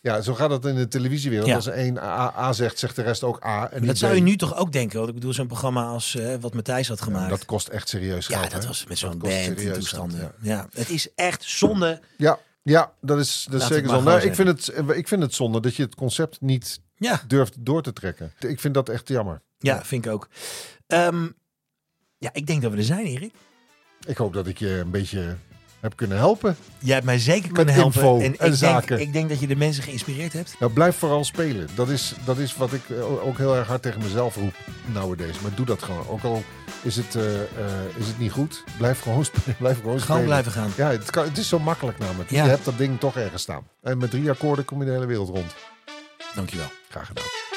Ja, zo gaat het in de televisiewereld. Ja. Als één A, A zegt, zegt de rest ook A. En dat zou je nu toch ook denken? Want ik bedoel, zo'n programma als eh, wat Matthijs had Ja, gemaakt. dat kost echt serieus ja, geld. dat hè? was met Dat zo'n band toestanden. geld, ja. het is echt zonde. Ja, ja dat is, dat is zeker het zo. maar Nou, gewoon ik, vind het, ik vind het zonde dat je het concept niet Ja, durft door te trekken. Ik vind dat echt jammer. ja vind ik ook. Ehm, ja, ik denk dat we er zijn, Erik. Ik hoop dat ik je een beetje heb kunnen helpen. Jij hebt mij zeker kunnen helpen. info en en ik, denk, zaken. ik denk dat je de mensen geïnspireerd hebt. Nou, blijf vooral spelen. Dat is, dat is wat ik eh, ook heel erg hard tegen mezelf roep nowadays. Maar doe dat gewoon. Ook al is het, eh, eh, is het niet goed, blijf gewoon spelen. Blijf gewoon, Gewoon spelen. blijven gaan. Ja, het, kan, het is zo makkelijk namelijk. Ja. Je hebt dat ding toch ergens staan. En met drie akkoorden kom je de hele wereld rond. Dankjewel. Graag gedaan.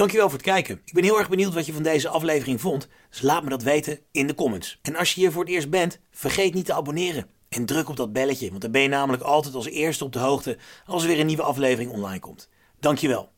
Dankjewel voor het kijken. Ik ben heel erg benieuwd wat je van deze aflevering vond. Dus laat me dat weten in de comments. En als je hier voor het eerst bent, vergeet niet te abonneren. En druk op dat belletje, want dan ben je namelijk altijd als eerste op de hoogte als er weer een nieuwe aflevering online komt. Dankjewel.